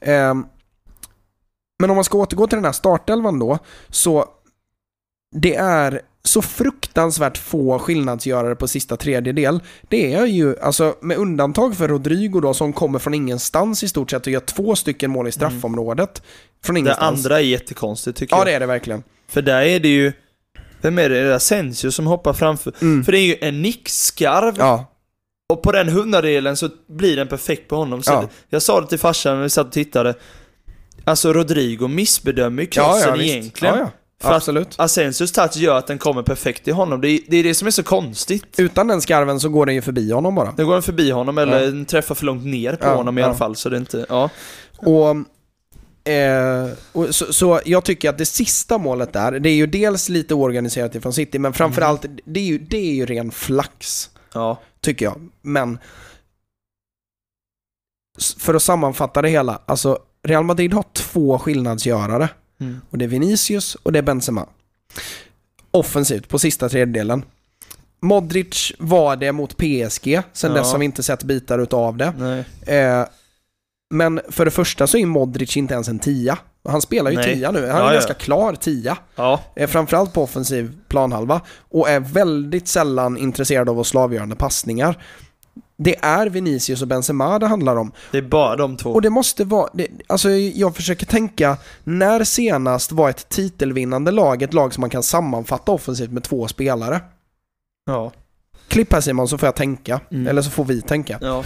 Ehm, men om man ska återgå till den här startelvan då, så det är så fruktansvärt få skillnadsgörare på sista tredjedel. Det är ju, alltså med undantag för Rodrigo då som kommer från ingenstans i stort sett och gör två stycken mål i straffområdet. Från det ingenstans. andra är jättekonstigt tycker Ja jag. det är det verkligen. För där är det ju... Vem är det? Det är Asensio som hoppar framför. Mm. För det är ju en nickskarv Ja, och på den hundradelen så blir den perfekt på honom. Så Ja. Jag sa det till farsan när vi satt och tittade. Alltså Rodrigo missbedömer ju ja, krossen ja visst. egentligen. Ja, ja. För att- Absolut. Asensios touch gör att den kommer perfekt till honom. Det är, det är det som är så konstigt. Utan den skarven så går den ju förbi honom bara. Den går den förbi honom eller den träffar för långt ner på Ja, honom i ja. alla fall. Så det är inte... Ja. Och, eh, och så, så jag tycker att det sista målet där, det är ju dels lite oorganiserat ifrån City, men framförallt, det, är ju, det är ju ren flax, Ja. tycker jag. Men för att sammanfatta det hela, alltså Real Madrid har två skillnadsgörare. Mm. Och det är Vinicius och det är Benzema. Offensivt på sista tredjedelen. Modric var det mot PSG, sen Ja. dess har vi inte sett bitar utav det. Eh, men för det första så är Modric inte ens en tia. Han spelar ju Nej. tia nu, han är Ja, ja. ganska klar tia. Ja. Eh, framförallt på offensiv planhalva. Och är väldigt sällan intresserad av att slå avgörande passningar. Det är Vinicius och Benzema det handlar om. Det är bara de två. Och det måste vara, det, alltså jag försöker tänka, när senast var ett titelvinnande lag ett lag som man kan sammanfatta offensivt med två spelare? Ja. Klipp här Simon så får jag tänka, Mm. eller så får vi tänka. Ja.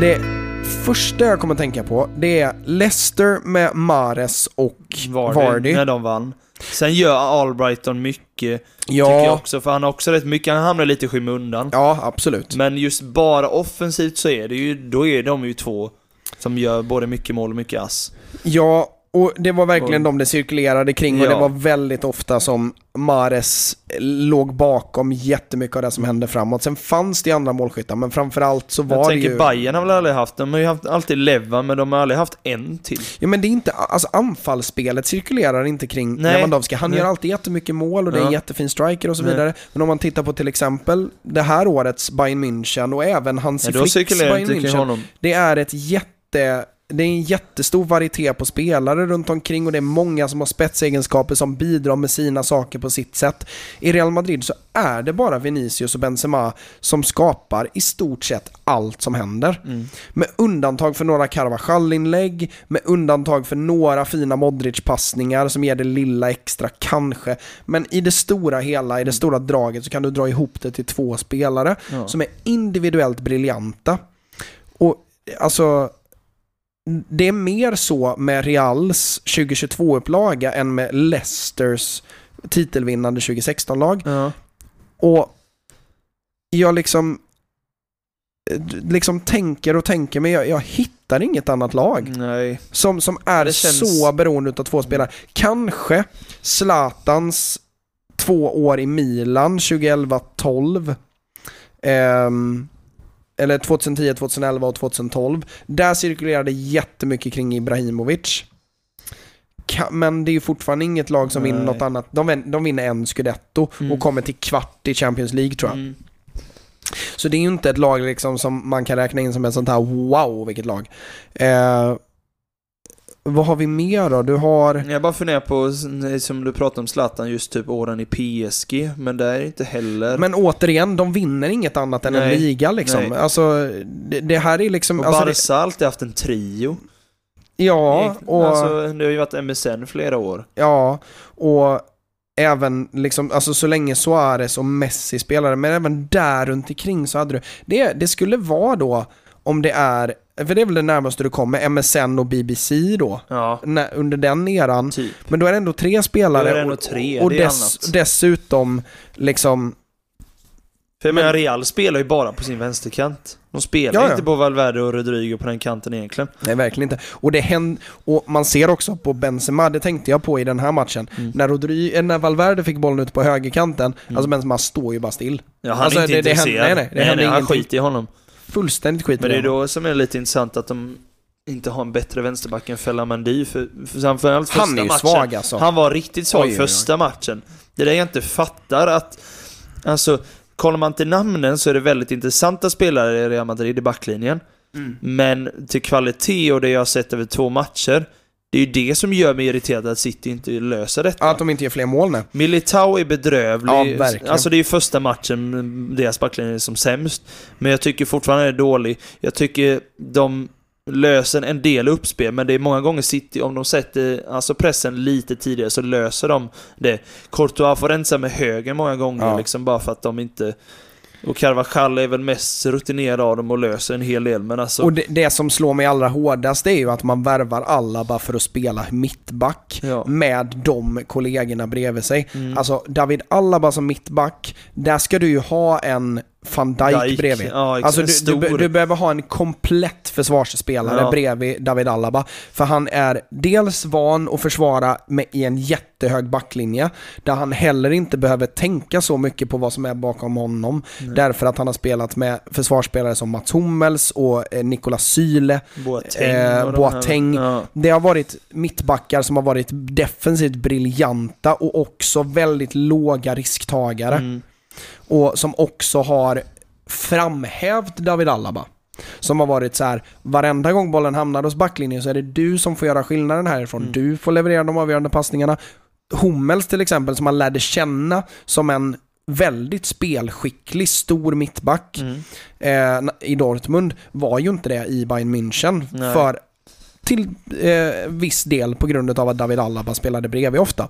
Det första jag kommer tänka på, det är Leicester med Mares och Vardy, Vardy. när de vann. Sen gör Albrighton mycket, tycker jag Ja, också, för han har också rätt mycket, han hamnar lite i skymundan. ja, absolut. Men just bara offensivt så är det ju, då är de ju två som gör både mycket mål och mycket ass. Ja, och det var verkligen Och- de det cirkulerade kring och Ja. det var väldigt ofta som Mares låg bakom jättemycket av det som hände framåt. Sen fanns det andra målskyttar, men framförallt så Jag var det tänker ju... Bayern har väl aldrig haft, de har ju haft alltid Levan, men de har aldrig haft en till. Ja men det är inte, alltså anfallsspelet cirkulerar inte kring Nej. Lewandowski. Han Nej. gör alltid jättemycket mål och det är en jättefin striker och så Nej. vidare. Men om man tittar på till exempel det här årets Bayern München och även Hansi Ja, Flicks Bayern München. Det är ett jätte det är en jättestor varieté på spelare runt omkring och det är många som har spetsegenskaper som bidrar med sina saker på sitt sätt. I Real Madrid så är det bara Vinicius och Benzema som skapar i stort sett allt som händer. Mm. Med undantag för några Carvajal-inlägg, med undantag för några fina Modric-passningar som ger det lilla extra kanske. Men i det stora hela, i det stora draget så kan du dra ihop det till två spelare Ja. som är individuellt briljanta. Och alltså, det är mer så med Reals 2022-upplaga än med Leicesters titelvinnande 2016-lag. Ja. Och jag liksom liksom tänker och tänker men jag, jag hittar inget annat lag Nej. som, som är känns- så beroende av två spelare. Kanske Zlatans två år i Milan 2011-12. Ehm, eller 2010, 2011 och 2012. Där cirkulerade jättemycket kring Ibrahimovic. Men det är ju fortfarande inget lag som vinner Nej. något annat. De, vin- de vinner en scudetto Mm. och kommer till kvart i Champions League tror jag. Mm. Så det är ju inte ett lag liksom som man kan räkna in som ett sånt här wow, vilket lag. Eh, vad har vi mer då? Du har... Jag bara funderar på, som du pratade om Zlatan, just typ åren i PSG, men det är inte heller... Men återigen, de vinner inget annat än en Nej. liga liksom. Nej. Alltså, det, det här är liksom... och Alltså, Barca det, har alltid haft en trio. ja, och... Alltså, det har ju varit MSN flera år. Ja, och även liksom, alltså så länge Suarez och Messi spelade, men även där runt omkring så hade du, det, det skulle vara då, om det är, för det är väl det närmaste du kommer, MSN och BBC då, Ja, när, under den eran. typ. Men då är det ändå tre spelare. Det ändå och- tre, och är dess, dessutom liksom, För jag Men- menar, Real spelar ju bara på sin vänsterkant. De spelar Ja, ja. inte på Valverde och Rodrigo på den kanten egentligen. nej verkligen inte. Och det händer, och man ser också på Benzema, det tänkte jag på i den här matchen, Mm. när, Rodri, eh, när Valverde fick bollen ute på högerkanten, alltså Benzema står ju bara still. Ja, han Alltså, är inte det- det händer- intresserad. nej, nej, det händer han ingenting. skiter i honom. Fullständigt skit Men det är då som är lite intressant att de inte har en bättre vänsterback än Fellamendi för, för framförallt första Han är ju matchen. svag alltså. Han var riktigt svag Oj, oj, oj. första matchen. Det är det jag inte fattar att... Alltså, kollar man till namnen så är det väldigt intressanta spelare i Real Madrid i backlinjen. Mm. Men till kvalitet och det jag har sett över två matcher, det är ju det som gör mig irriterad att City inte löser detta. Att de inte gör fler mål nu. Militao är bedrövlig. Ja, verkligen. Alltså det är ju första matchen deras backlinje är som sämst. Men jag tycker fortfarande det är dålig. Jag tycker de löser en del uppspel, men det är många gånger City, om de sätter alltså pressen lite tidigare så löser de det. Courtois får rensa med höger många gånger, Ja. liksom bara för att de inte... Och Carvajal är väl mest rutinerad av dem och löser en hel del, men alltså... Och det, det som slår mig allra hårdast är ju att man värvar alla bara för att spela mittback Ja. med de kollegorna bredvid sig. Mm. Alltså David Alaba som mittback, där ska du ju ha en van Dijk, Dijk, bredvid. ja, alltså du, du, du behöver ha en komplett försvarsspelare Ja. bredvid David Alaba. För han är dels van att försvara med, i en jättehög backlinje, där han heller inte behöver tänka så mycket på vad som är bakom honom. Därför att han har spelat med försvarsspelare som Mats Hummels och eh, Nicolas Syle. Boateng. Eh, och Boateng. Ja. Det har varit mittbackar som har varit defensivt briljanta och också väldigt låga risktagare. Mm. Och som också har framhävt David Alaba. Som har varit så här, varenda gång bollen hamnar hos backlinjen så är det du som får göra skillnaden härifrån. Mm. Du får leverera de avgörande passningarna. Hummels till exempel, som man lärde känna som en väldigt spelskicklig, stor mittback Mm. eh, i Dortmund, var ju inte det i Bayern München. Nej. För till eh, viss del på grund av att David Alaba spelade bredvid ofta.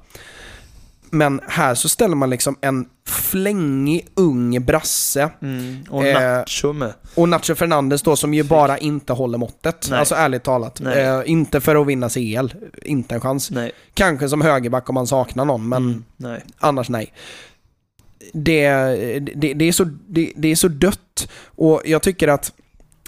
Men här så ställer man liksom en flängig ung brasse Mm. Och Eh, Nacho med. och Nacho Fernandes då som ju bara inte håller måttet. Nej. Alltså ärligt talat. Eh, inte för att vinna CL. Inte en chans. Nej. Kanske som högerback om man saknar någon, men Mm. Nej. annars nej. Det, det, det, är så, det, det är så dött och jag tycker att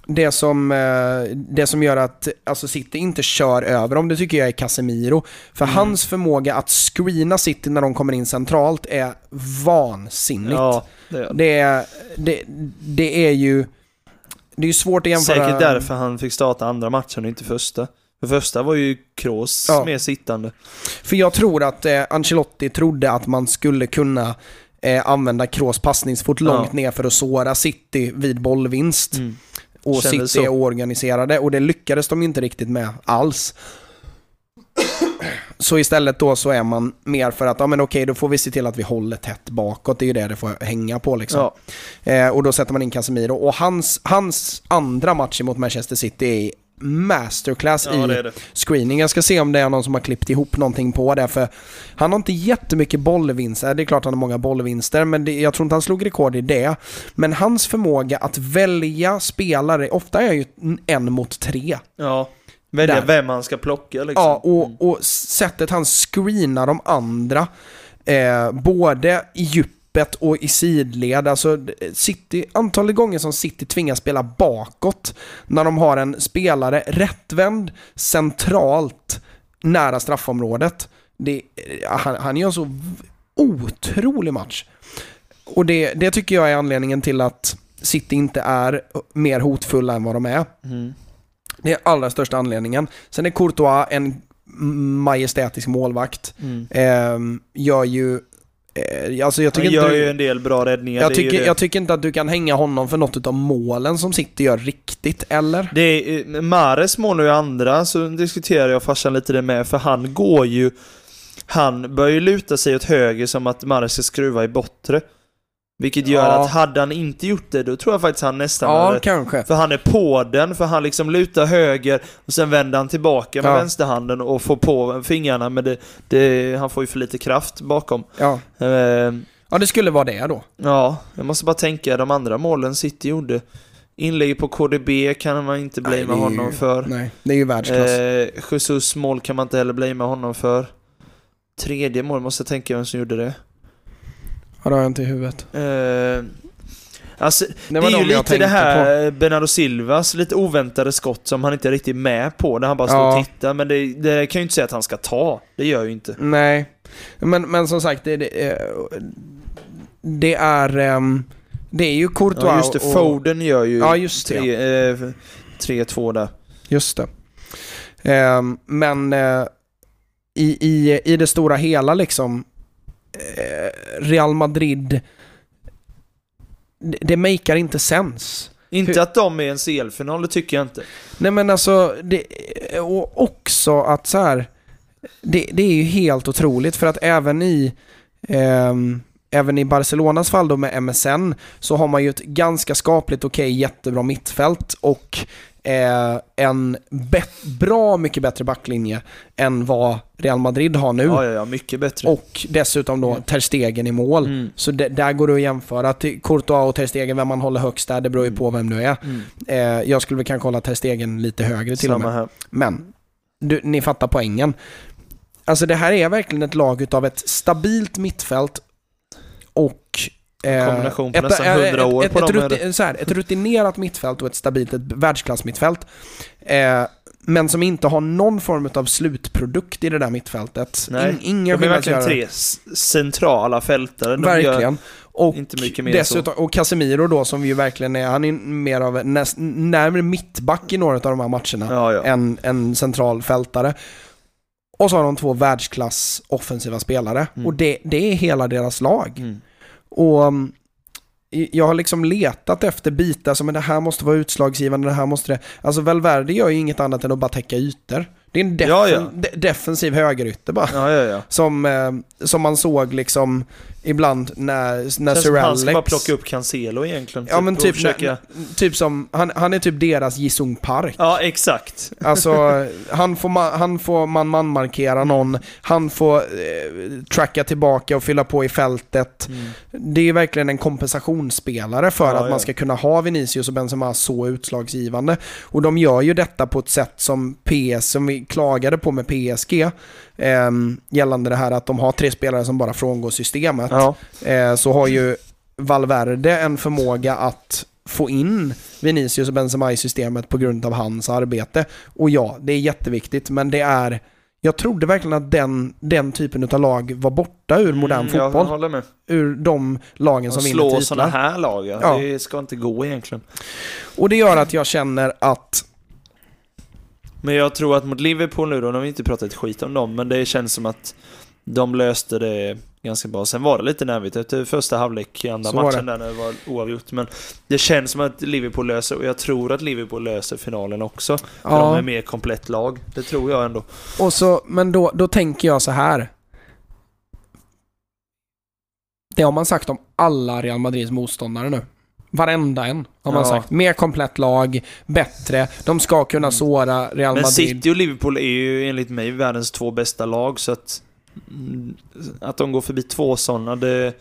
det som, eh, det som gör att alltså City inte kör över dem, det tycker jag är Casemiro. För Mm. hans förmåga att screena City när de kommer in centralt är vansinnigt. Ja, det är det. Är, det, det är ju... Det är ju svårt att jämföra... Säkert därför han fick starta andra matchen och inte första. För första var ju Kroos Ja. mer sittande. För jag tror att eh, Ancelotti trodde att man skulle kunna eh, använda Kroos passningsfot långt Ja. ner för att såra City vid bollvinst. Mm. Och Kändes City så. är oorganiserade och det lyckades de inte riktigt med alls. Så istället då så är man mer för att, ja men okej då får vi se till att vi håller tätt bakåt, det är ju det det får hänga på liksom. Ja. Eh, och då sätter man in Casemiro och hans, hans andra match mot Manchester City är masterclass ja, i det det. screening. Jag ska se om det är någon som har klippt ihop någonting på det, för han har inte jättemycket bollvinster. Det är klart han har många bollvinster, men det, jag tror inte han slog rekord i det. Men hans förmåga att välja spelare, ofta är ju en mot tre. Ja. Välja Där. vem man ska plocka liksom. Ja, och, och sättet han screenar de andra, eh, både i djupet och i sidled. Alltså, City, antalet gånger som City tvingas spela bakåt när de har en spelare rättvänd centralt nära straffområdet. Det, han, han gör så v- otrolig match. Och det, det tycker jag är anledningen till att City inte är mer hotfulla än vad de är. Mm. Det är allra största anledningen. Sen är Courtois en majestätisk målvakt. Mm. Ehm, gör ju... Eh, alltså jag Han tycker gör inte... ju en del bra räddningar. jag, tycker, jag tycker inte att du kan hänga honom för något av målen som City gör riktigt, eller? Det är, eh, Mares mål nu i andra, så diskuterar jag farsan lite det med, för han går ju... Han börjar ju luta sig åt höger som att Mares ska skruva i bortre. Vilket gör Ja. att hade han inte gjort det, då tror jag faktiskt han nästan Ja, hade... kanske. För han är på den, för han liksom lutar höger och sen vänder han tillbaka med Ja. vänsterhanden och får på fingrarna men det, det, han får ju för lite kraft bakom. Ja. Eh, ja, det skulle vara det då. ja, jag måste bara tänka de andra målen City gjorde. Inlägg på KDB kan man inte blamea honom för. Nej, det är ju världsklass. Eh, Jesus mål kan man inte heller blamea honom för. Tredje mål måste jag tänka vem som gjorde det. Det har jag inte i huvudet. Eh, alltså, det, var är ju lite det här Bernardo Silvas lite oväntade skott som han inte är riktigt med på, där han bara står Ja. och tittar. Men det, det kan ju inte säga att han ska ta. Det gör ju inte. Nej, men, men som sagt, det, det, eh, det är... ehm, det är ju Courtois Ja, just det, och... Foden gör ju Ja, just det. tre- eh, 3-2 där. Just det. Ehm, men i, i, i det stora hela liksom, Real Madrid, det, makear inte sens. Inte att de är en CL-final, det tycker jag inte. Nej men alltså, det, och också att så här, det, det är ju helt otroligt för att även i ehm, Även i Barcelonas fall då med MSN så har man ju ett ganska skapligt, okej, jättebra mittfält och eh, en bra mycket bättre backlinje än vad Real Madrid har nu. Ja, ja, ja, mycket bättre. Och dessutom då Ter Stegen i mål. Mm. Så där går det att jämföra. Till Courtois och Ter Stegen, vem man håller högst där, det beror ju Mm. på vem du är. Mm. Eh, jag skulle väl kanske hålla Ter Stegen lite högre till och Samma med. här. Men, du, ni fattar poängen. Alltså det här är verkligen ett lag utav ett stabilt mittfält och... eh, Kombination på ett, nästan eh, 100 år ett, på ett, dem, så här, ett rutinerat mittfält och ett stabilt ett världsklassmittfält. Eh, men som inte har någon form av slutprodukt i det där mittfältet. Nej, In, inga De är verkligen tre centrala fältare. Verkligen. Och inte mycket mer dessutom, och Casemiro då som ju verkligen är, han är mer av näst, närmare mittback i några av de här matcherna ja, ja. än en central fältare. Och så har de två världsklass offensiva spelare. Mm. Och det, det är hela deras lag. Mm. Och i- jag har liksom letat efter bitar som, men det här måste vara utslagsgivande, det här måste det... Alltså Valverde gör ju inget annat än att bara täcka ytor. Det är en defen, Ja, ja. de, defensiv högerytter bara. Ja. Som, eh, som man såg liksom ibland när, när Sir som han ska bara Alex... plocka upp Cancelo egentligen. Ja men och typ, försöka... typ som, han, han är typ deras Jisung Park. Ja, exakt. Alltså, han får, ma- han får man-man markera någon, han får eh, tracka tillbaka och fylla på i fältet. Mm. Det är verkligen en kompensationsspelare för Ja, att ja. man ska kunna ha Vinicius och Benzema så utslagsgivande. Och de gör ju detta på ett sätt som PS, som vi klagade på med PSG, eh, gällande det här att de har tre spelare som bara frångår systemet. Ja. Eh, så har ju Valverde en förmåga att få in Vinicius och Benzema i systemet på grund av hans arbete. Och ja, det är jätteviktigt, men det är... Jag trodde verkligen att den, den typen av lag var borta ur modern Mm, Jag fotboll. håller med. Ur de lagen som vinner slå titlar. sådana här lag. Ja. Det ska inte gå egentligen. Och det gör att jag känner att... Men jag tror att mot Liverpool nu då, nu har vi inte pratat ett skit om dem, men det känns som att de löste det ganska bra. Sen var det lite nervigt efter första halvlek i andra Så matchen där när det var oavgjort. Men det känns som att Liverpool löser, och jag tror att Liverpool löser finalen också. För de Ja, är mer komplett lag. Det tror jag ändå. och så, men då, då tänker jag så här. Det har man sagt om alla Real Madrids motståndare nu. Varenda en har man Ja. sagt. Mer komplett lag, bättre, de ska kunna Mm. såra Real Men Madrid. City och Liverpool är ju enligt mig världens två bästa lag så att... mm, Att de går förbi två sådana, det...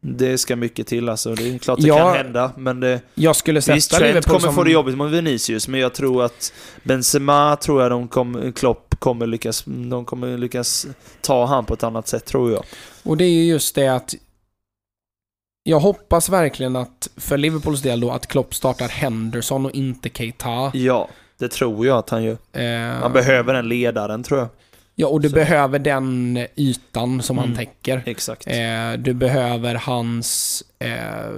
Det ska mycket till alltså. Det är klart det Ja. kan hända, men det... Jag skulle sätta Visst, Trent Liverpool kommer som... få det jobbigt mot Vinicius, men jag tror att Benzema tror jag de kommer, Klopp kommer lyckas, de kommer lyckas ta han på ett annat sätt tror jag. Och det är ju just det att jag hoppas verkligen att, för Liverpools del då, att Klopp startar Henderson och inte Keita. Ja, det tror jag att han gör. Eh, Han behöver den ledaren tror jag. Ja, och du så. behöver den ytan som han Mm. täcker. Exakt. Eh, du behöver hans eh,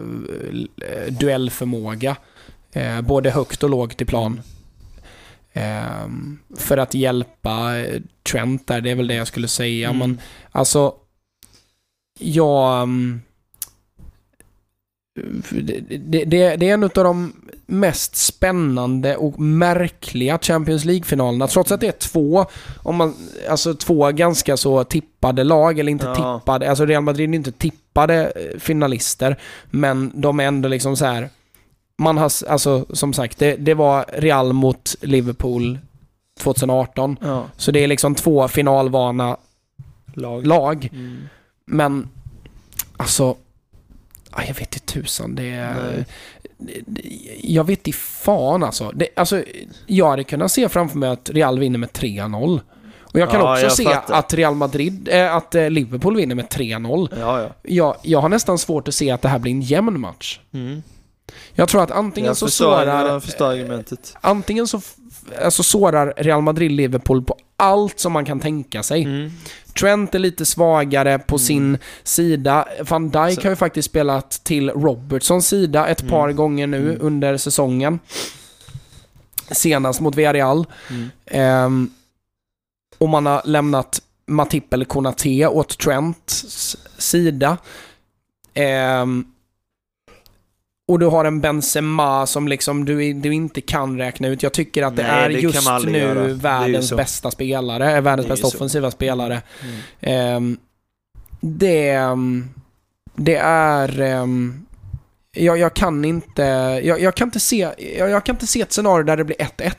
duellförmåga. Eh, både högt och lågt i plan. Eh, för att hjälpa eh, Trent där, det är väl det jag skulle säga. Mm. Men alltså, jag... Det, det, det är en av de mest spännande och märkliga Champions League-finalerna. Trots att det är två, om man, alltså två ganska så tippade lag, eller inte Ja. tippade, alltså Real Madrid är inte tippade eh, finalister, men de är ändå liksom så här. Man har, alltså som sagt, det, det var Real mot Liverpool 2018. Ja, Så det är liksom två finalvana lag. lag. Mm. Men, alltså, ja, jag vet inte tusan. Det är... Jag vet i fan alltså. Det, alltså. Jag hade kunnat se framför mig att Real vinner med 3-0. Och jag kan Ja, också jag se fattar. att Real Madrid, äh, att eh, Liverpool vinner med 3-0. Ja, ja. Jag, jag har nästan svårt att se att det här blir en jämn match. Mm. Jag tror att antingen Jag, så förstår, sårar... förstår. Antingen så alltså sårar Real Madrid Liverpool på allt som man kan tänka sig. Mm. Trent är lite svagare på Mm. sin sida. Van Dijk har ju faktiskt spelat till Robertsons sida ett Mm. par gånger nu Mm. under säsongen. Senast mot Villarreal. Ehm, och man har lämnat Matip eller Konate åt Trents sida. Ehm, och du har en Benzema som liksom du, du inte kan räkna ut. Jag tycker att det Nej, är det just nu göra. Världens så. bästa spelare, är världens bästa så. offensiva spelare. Mm. Ehm, det, ehm, det är... ehm, jag, jag kan inte... Jag, jag, kan inte se, jag, jag kan inte se ett scenario där det blir 1-1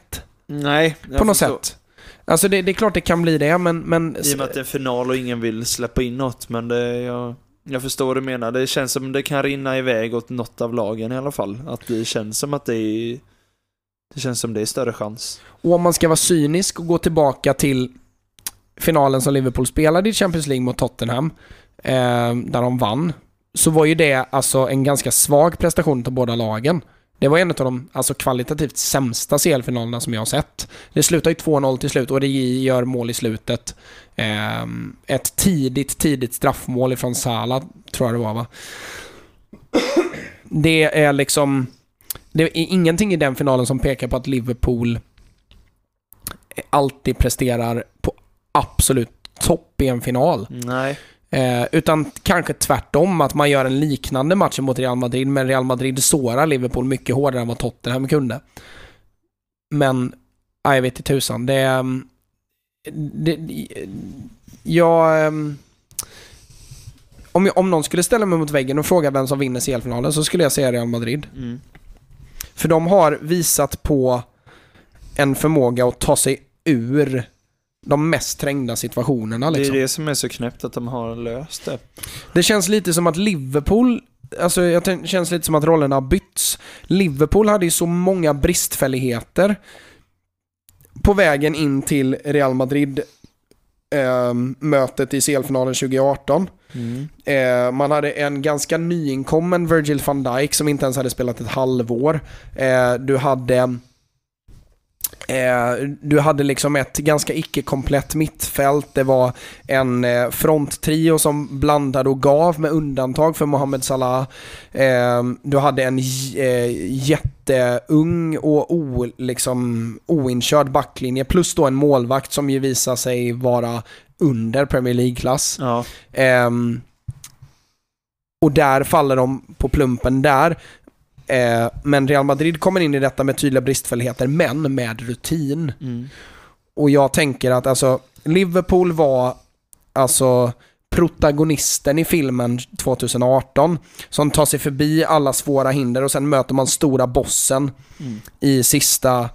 Nej, på något sätt. Alltså det, det är klart det kan bli det, men... men I och med att det är en final och ingen vill släppa in något, men det, jag, jag förstår vad du menar. Det känns som det kan rinna iväg åt något av lagen i alla fall. Att det känns som att det är... Det känns som det är större chans. och om man ska vara cynisk och gå tillbaka till finalen som Liverpool spelade i Champions League mot Tottenham, eh, där de vann, så var ju det alltså en ganska svag prestation av båda lagen. Det var en av de alltså, kvalitativt sämsta CL-finalerna som jag har sett. Det slutar ju 2-0 till slut och det gör mål i slutet. Eh, ett tidigt, tidigt straffmål ifrån Salah, tror jag det var va? Det är liksom... Det är ingenting i den finalen som pekar på att Liverpool alltid presterar på absolut topp i en final. Nej. Eh, utan kanske tvärtom, att man gör en liknande match mot Real Madrid, men Real Madrid sårar Liverpool mycket hårdare än vad Tottenham kunde. Men, ja, jag vet inte tusan. Det... ehm, det jag... ehm, Om, jag, om någon skulle ställa mig mot väggen och fråga vem som vinner CL-finalen så skulle jag säga Real Madrid. Mm. För de har visat på en förmåga att ta sig ur de mest trängda situationerna. Det är Liksom. det som är så knäppt att de har löst det. Det känns lite som att Liverpool, alltså jag känns lite som att rollerna har bytts. Liverpool hade ju så många bristfälligheter på vägen in till Real Madrid eh, mötet i CL-finalen 2018. Mm. Eh, man hade en ganska nyinkommen Virgil van Dijk som inte ens hade spelat ett halvår. Eh, du hade du hade liksom ett ganska icke-komplett mittfält. Det var en eh, fronttrio som blandade och gav med undantag för Mohamed Salah. Eh, du hade en eh, jätteung och o, liksom, oinkörd backlinje plus då en målvakt som ju visar sig vara under Premier League-klass. Ja. Ehm, och där faller de på plumpen där. Eh, men Real Madrid kommer in i detta med tydliga bristfälligheter, men med rutin. Mm. Och jag tänker att alltså, Liverpool var alltså protagonisten i filmen 2018 som tar sig förbi alla svåra hinder och sen möter man stora bossen Mm. i sista,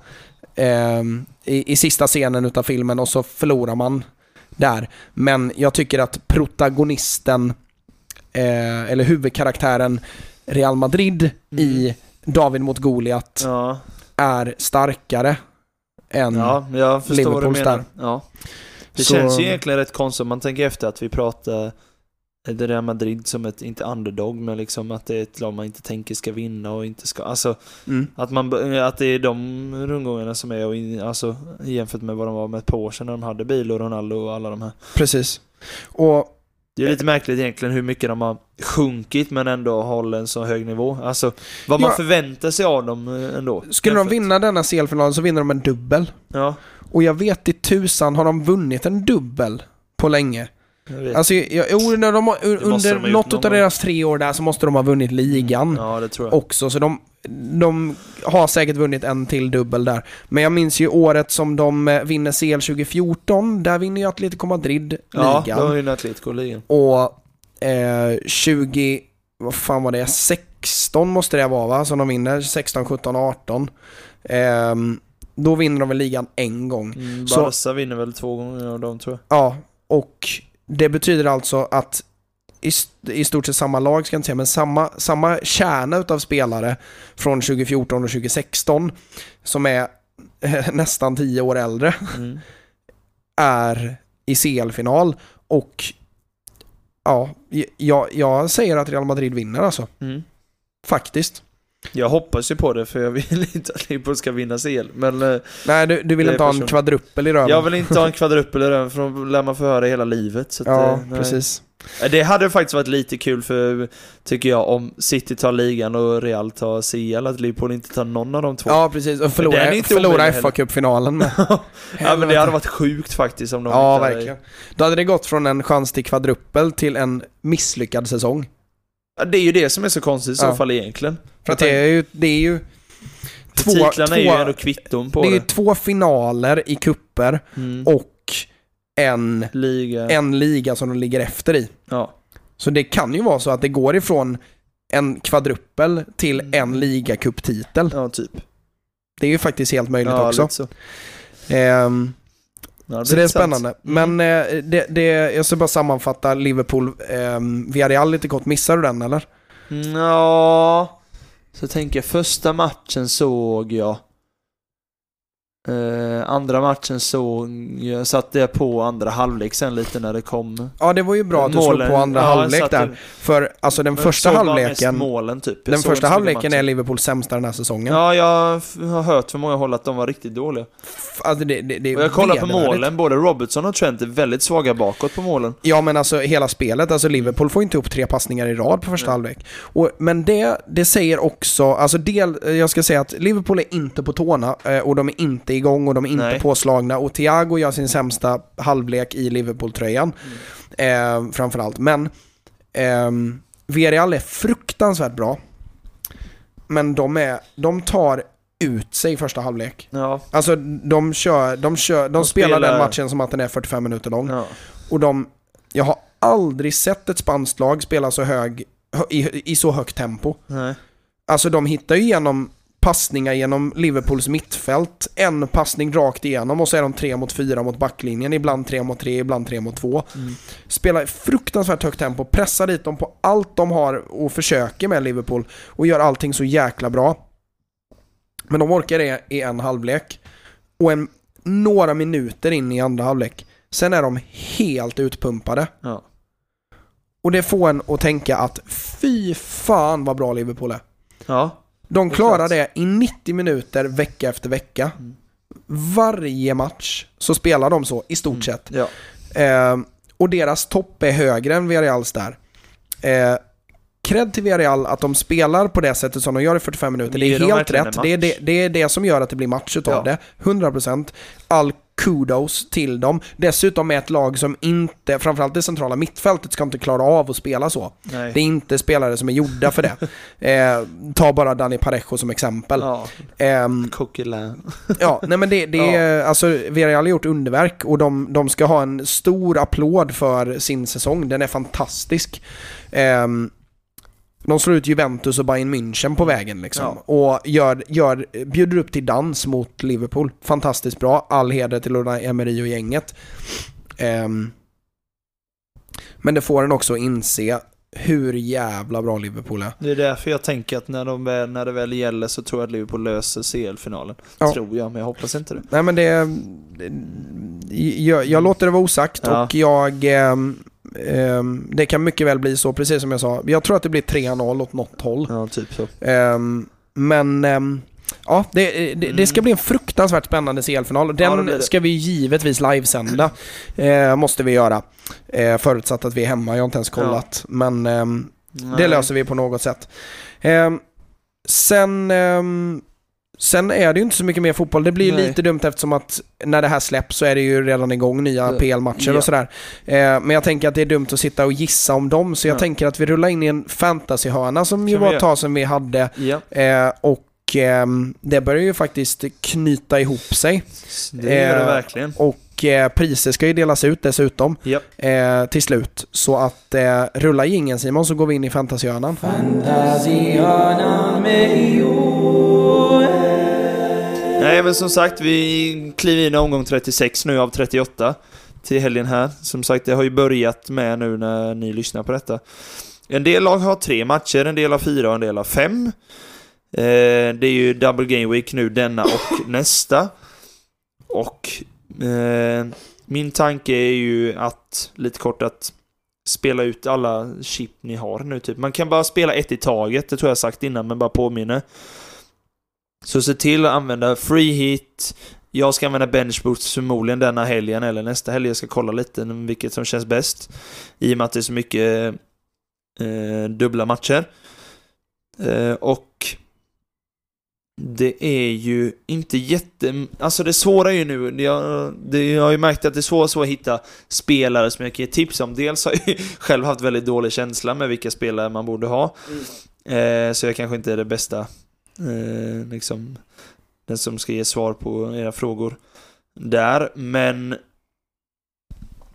ehm, i, i sista scenen utav filmen och så förlorar man där. Men jag tycker att protagonisten, eh, eller huvudkaraktären Real Madrid i David mot Goliat Ja. är starkare än... ja, jag förstår Liverpools där. Ja. Det Så- känns ju egentligen rätt konstigt om man tänker efter att vi pratar det Real Madrid som ett, inte underdog, men liksom att det är ett lag man inte tänker ska vinna och inte ska, alltså Mm. att, man, att det är de rundgångarna som är, och in, alltså jämfört med vad de var med ett par år sedan när de hade Bil och Ronaldo och alla de här. Precis. Och Det är lite märkligt egentligen hur mycket de har sjunkit men ändå håller en så hög nivå. Alltså vad man Ja. förväntar sig av dem eh, ändå. skulle de Jämfört- vinna denna CL-final så vinner de en dubbel. Ja, Och jag vet i tusan, har de vunnit en dubbel på länge? Jag. Alltså, jag, jo, när de, har- de under gjort något av gång. deras tre år där så måste de ha vunnit ligan ja, det tror jag. också. Så de, de har säkert vunnit en till dubbel där. Men jag minns ju året som de eh, vinner CL 2014. Där vinner ju Atletico Madrid ja, ligan. då är ju Atletico-ligan. Och eh, 20, vad fan var det, 16 måste det vara va? Som de vinner, 16, 17, 18. Ehm, då vinner de väl ligan en gång. Mm, Så- Barca vinner väl två gånger av dem tror jag. Ja, och det betyder alltså att i, i stort sett samma lag, ska jag inte säga, men samma, samma kärna utav spelare från 2014 och 2016 som är *laughs* nästan 10 år äldre Mm. *laughs* är i CL-final och ja, jag, jag säger att Real Madrid vinner alltså. Mm. Faktiskt. Jag hoppas ju på det för jag vill *laughs* inte att Liverpool ska vinna CL. Men eh, Nej, du, du vill Det inte ha en kvadruppel i röven? jag vill inte ha en kvadruppel i den för då lär man få höra det hela livet. Så Ja, eh, nej. precis. Eh, Det hade faktiskt varit lite kul för, tycker jag, om City tar ligan och Real tar CL, att Liverpool inte tar någon av de två. Ja, precis. Och förlora, förlora. FA-cupfinalen med. *laughs* ja men det hade varit sjukt faktiskt om de Ja, inte hade- verkligen. Då hade det gått från en chans till kvadruppel till en misslyckad säsong. Ja, det är ju det som är så konstigt i så Ja. fall egentligen. För att det är ju, det är ju två, titlarna är ju två, ändå kvitton på det är ju det. två finaler i kupper Mm. och en, Liga. en liga som de ligger efter i. Ja. Så det kan ju vara så att det går ifrån en kvadruppel till Mm. en ligacuptitel. ja, typ. Det är ju faktiskt helt möjligt ja, också. så. Ehm, Ja, så det är spännande. Mm. Men eh, det, det, jag ska bara sammanfatta Liverpool, um, Villarreal lite kort. Missar du den eller? Mm, Ja, så tänker jag första matchen såg jag. Eh, andra matchen såg jag, satte jag på andra halvlek sen lite när det kom. Ja, det var ju bra att du målen. slog på andra Ja, halvlek där. För alltså den första halvleken, målen typ. Den första så halvleken är. Liverpools sämsta den här säsongen. Ja, jag har hört för många håll att de var riktigt dåliga. Alltså det, det, det Och jag kollar på målen, både Robertson och Trent är väldigt svaga bakåt på målen. Ja men alltså hela spelet, alltså Liverpool får inte upp tre passningar i rad på första Nej. halvlek. Och, men det, det säger också, alltså del, jag ska säga att Liverpool är inte på tårna eh, och de är inte igång och de är inte Nej. påslagna och Thiago gör sin sämsta halvlek i Liverpool-tröjan. Eh, framförallt. Men ehm, Villarreal är fruktansvärt bra. Men de, är, de tar ut sig i första halvlek. Ja, Alltså de kör, de kör, de, De spelar, den spelar- matchen som att den är 45 minuter lång. ja. Och de, jag har aldrig sett ett spanskt lag spela så hög, hö- i, i så högt tempo. Nej. Alltså de hittar ju igenom passningar genom Liverpools mittfält. En passning rakt igenom och så är de tre mot fyra mot backlinjen. Ibland tre mot tre, ibland tre mot två. Mm. Spelar fruktansvärt högt tempo, pressar dit dem på allt de har och försöker med Liverpool. Och gör allting så jäkla bra. Men de orkar det i en halvlek. Och en, några minuter in i andra halvlek. Sen är de helt utpumpade. Ja. Och det får en att tänka att fy fan vad bra Liverpool är. Ja. De klarar det i 90 minuter vecka efter vecka. Mm. Varje match så spelar de så i stort Mm. sett. Ja. Eh, och deras topp är högre än Villarreals där. Eh, cred till Villarreal att de spelar på det sättet som de gör i 45 minuter. Det är de helt verkligen rätt. Det är det, det är det som gör att det blir match utav Ja. det. 100%. All kudos till dem. Dessutom är ett lag som inte, framförallt det centrala mittfältet, ska inte klara av att spela så. Nej. Det är inte spelare som är gjorda för det. *laughs* Eh, ta bara Dani Parejo som exempel. Ja, Coquelin. Ja, nej men det, det är, alltså Villarreal har gjort underverk och de, de ska ha en stor applåd för sin säsong. Den är fantastisk. Ehm, de slår ut Juventus och Bayern München på vägen liksom. Och gör, gör, bjuder upp till dans mot Liverpool. Fantastiskt bra. All heder till Unai Emery och gänget. Ehm, men det får en också inse hur jävla bra Liverpool är. Det är därför jag tänker att när, de väl, när det väl gäller så tror jag att Liverpool löser CL-finalen. Ja. Tror jag, men jag hoppas inte det. Nej men det... det- Jag, jag låter det vara osagt Ja. och jag... ehm, det kan mycket väl bli så, precis som jag sa. Jag tror att det blir 3-0 åt något håll. Ja, typ så. Ehm, men... ehm, Ja, det, det, det ska bli en fruktansvärt spännande CL-final. Ja, Den det. ska vi givetvis livesända. Eh, måste vi göra. Eh, förutsatt att vi är hemma, jag har inte ens kollat. Men ehm, det löser vi på något sätt. Ehm, sen, ehm, sen är det ju inte så mycket mer fotboll. Det blir ju Nej. lite dumt eftersom att när det här släpps så är det ju redan igång nya. PL-matcher Ja. och sådär. Ehm, men jag tänker att det är dumt att sitta och gissa om dem, så jag Ja. tänker att vi rullar in i en fantasyhörna som ju Kan var ett tag sedan vi hade. Ja, Ehm, och ehm, det börjar ju faktiskt knyta ihop sig. det gör det Eh, verkligen. Och eh, priser ska ju delas ut dessutom Ja. eh, till slut. Så att eh, rulla ingen Simon så går vi in i fantasyhörnan. Fantasyhörnan med. Nej, men som sagt, vi kliver in i omgång 36 nu av 38 till helgen här. Som sagt, det har ju börjat med nu när ni lyssnar på detta. En del lag har tre matcher, en del har fyra och en del har fem. Eh, det är ju double game week nu, denna och *laughs* nästa. Och eh, min tanke är ju att, lite kort, att spela ut alla chip ni har nu typ. Man kan bara spela ett i taget, det tror jag sagt innan, men bara påminner. Så se till att använda free hit. Jag ska använda bench boost förmodligen denna helgen eller nästa helg. Jag ska kolla lite vilket som känns bäst. I och med att det är så mycket eh, dubbla matcher. Eh, och det är ju inte jätte... Alltså det svåra är ju nu, jag, det, jag har ju märkt att det är svårt, svårt att hitta spelare som jag kan ge tips om. Dels har jag ju *laughs* själv haft väldigt dålig känsla med vilka spelare man borde ha. Eh, så jag kanske inte är det bästa, eh, liksom, den som ska ge svar på era frågor där. Men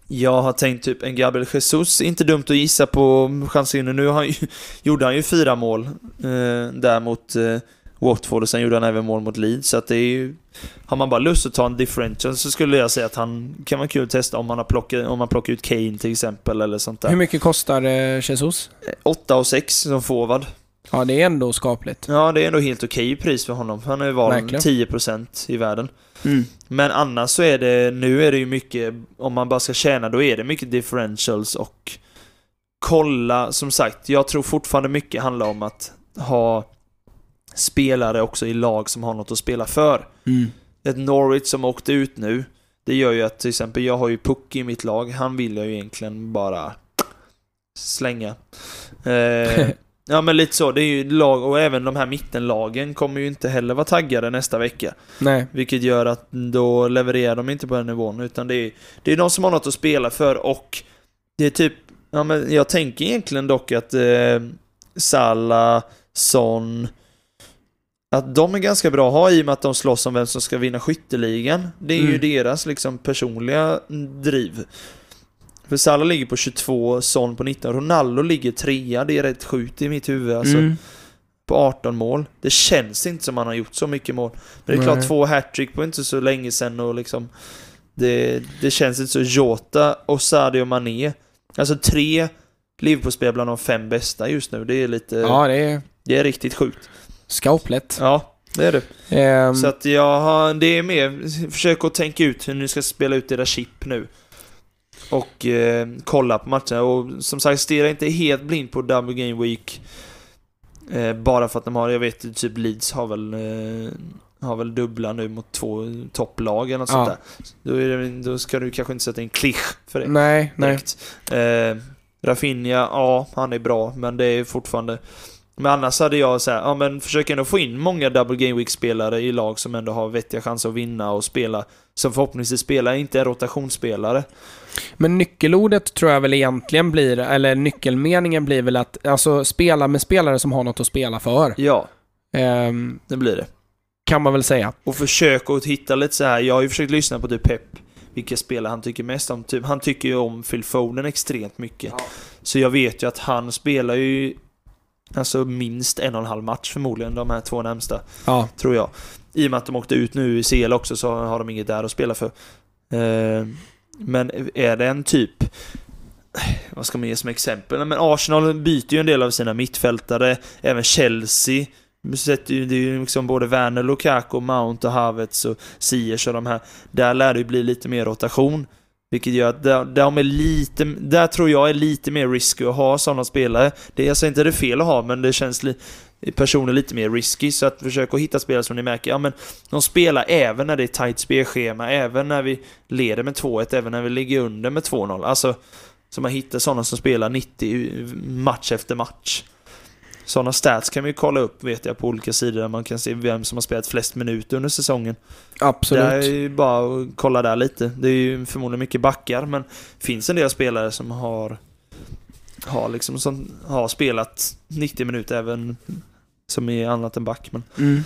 jag har tänkt typ en Gabriel Jesus, inte dumt att gissa på chansen. Nu han *laughs* gjorde han ju fyra mål eh, där mot eh, Watford och sen gjorde han även mål mot Leeds. Så att det är ju, har man bara lust att ta en differential så skulle jag säga att han kan vara kul att testa om man, har plockat, om man plockar ut Kane till exempel eller sånt Hur där. mycket kostar eh, Jesus? 8 och 6 som forward. Ja, det är ändå skapligt. Ja, det är ändå helt okej pris för honom. Han är ju Verkligen. 10% i världen. Mm. Men annars så är det, nu är det ju mycket, om man bara ska tjäna, då är det mycket differentials och kolla, som sagt, jag tror fortfarande mycket handlar om att ha spelare också i lag som har något att spela för. Mm. Ett Norwich som åkte ut nu, det gör ju att till exempel jag har ju Puck i mitt lag, han vill jag ju egentligen bara slänga. Eh, *laughs* ja men lite så, det är ju lag, och även de här mittenlagen kommer ju inte heller vara taggade nästa vecka. Nej. Vilket gör att då levererar de inte på den nivån, utan det är, det är de som har något att spela för och det är typ, ja men jag tänker egentligen dock att eh, Salah, Son, att de är ganska bra att ha i och med att de slåss om vem som ska vinna skytteligan. Det är ju Mm. deras liksom personliga driv. För Salah ligger på 22, Son på 19, Ronaldo ligger trea, det är rätt sjukt i mitt huvud alltså Mm. på 18 mål. Det känns inte som han har gjort så mycket mål. Men det är klart, Nej. två hattrick på inte så länge sedan och liksom... Det, det känns inte så. Jota och Sadio Mané. Alltså tre Liverpool-spelare bland de fem bästa just nu. Det är lite... Ja, det är Det är riktigt sjukt. skapligt. Ja, det är det. Ehm, Så att jag har... Det är mer... Försök att tänka ut hur ni ska spela ut era chip nu. Och eh, kolla på matcherna. Och som sagt, stirra inte helt blind på Double Game Week. Eh, bara för att de har, jag vet typ Leeds har väl, eh, har väl dubbla nu mot två topplag eller något sånt Ja. där. Då, det, då ska du kanske inte sätta in klisch för det. nej, nej. direkt. Eh, Rafinha, ja, han är bra, men det är fortfarande... Men annars hade jag så här, ja men försök ändå få in många double game week-spelare i lag som ändå har vettiga chanser att vinna och spela, som förhoppningsvis spelar, inte är rotationsspelare. Men nyckelordet tror jag väl egentligen blir, eller nyckelmeningen blir väl att alltså, spela med spelare som har något att spela för. Ja, Ehm, det blir det. kan man väl säga. Och försök att hitta lite så här. jag har ju försökt lyssna på typ Pep, vilka spelare han tycker mest om. Typ, han tycker ju om Phil Foden extremt mycket. Så jag vet ju att han spelar ju alltså minst en och en halv match förmodligen, de här två närmsta. Ja. tror jag. I och med att de åkte ut nu i CL också så har de inget där att spela för. Eh, men är det en typ vad ska man ge som exempel? Men Arsenal byter ju en del av sina mittfältare, även Chelsea sätter ju, det är ju liksom både Werner, Lukaku, Mount och Havertz och Ziyech och de här. Där lär det ju bli lite mer rotation. Vilket gör att de är lite, där tror jag är lite mer risky att ha sådana spelare. Det är alltså inte det fel att ha, men det känns li, personer lite mer risky. Så att försöka hitta spelare som ni märker, ja men de spelar även när det är tight spelschema, även när vi leder med 2-1, även när vi ligger under med 2-0. Alltså, så man hittar sådana som spelar 90 match efter match. Sådana stats kan vi kolla upp vet jag på olika sidor där man kan se vem som har spelat flest minuter under säsongen. Absolut. Det är ju bara att kolla där lite. Det är ju förmodligen mycket backar men det finns en del spelare som har har liksom som har spelat 90 minuter även som är annat än back. Men Mm.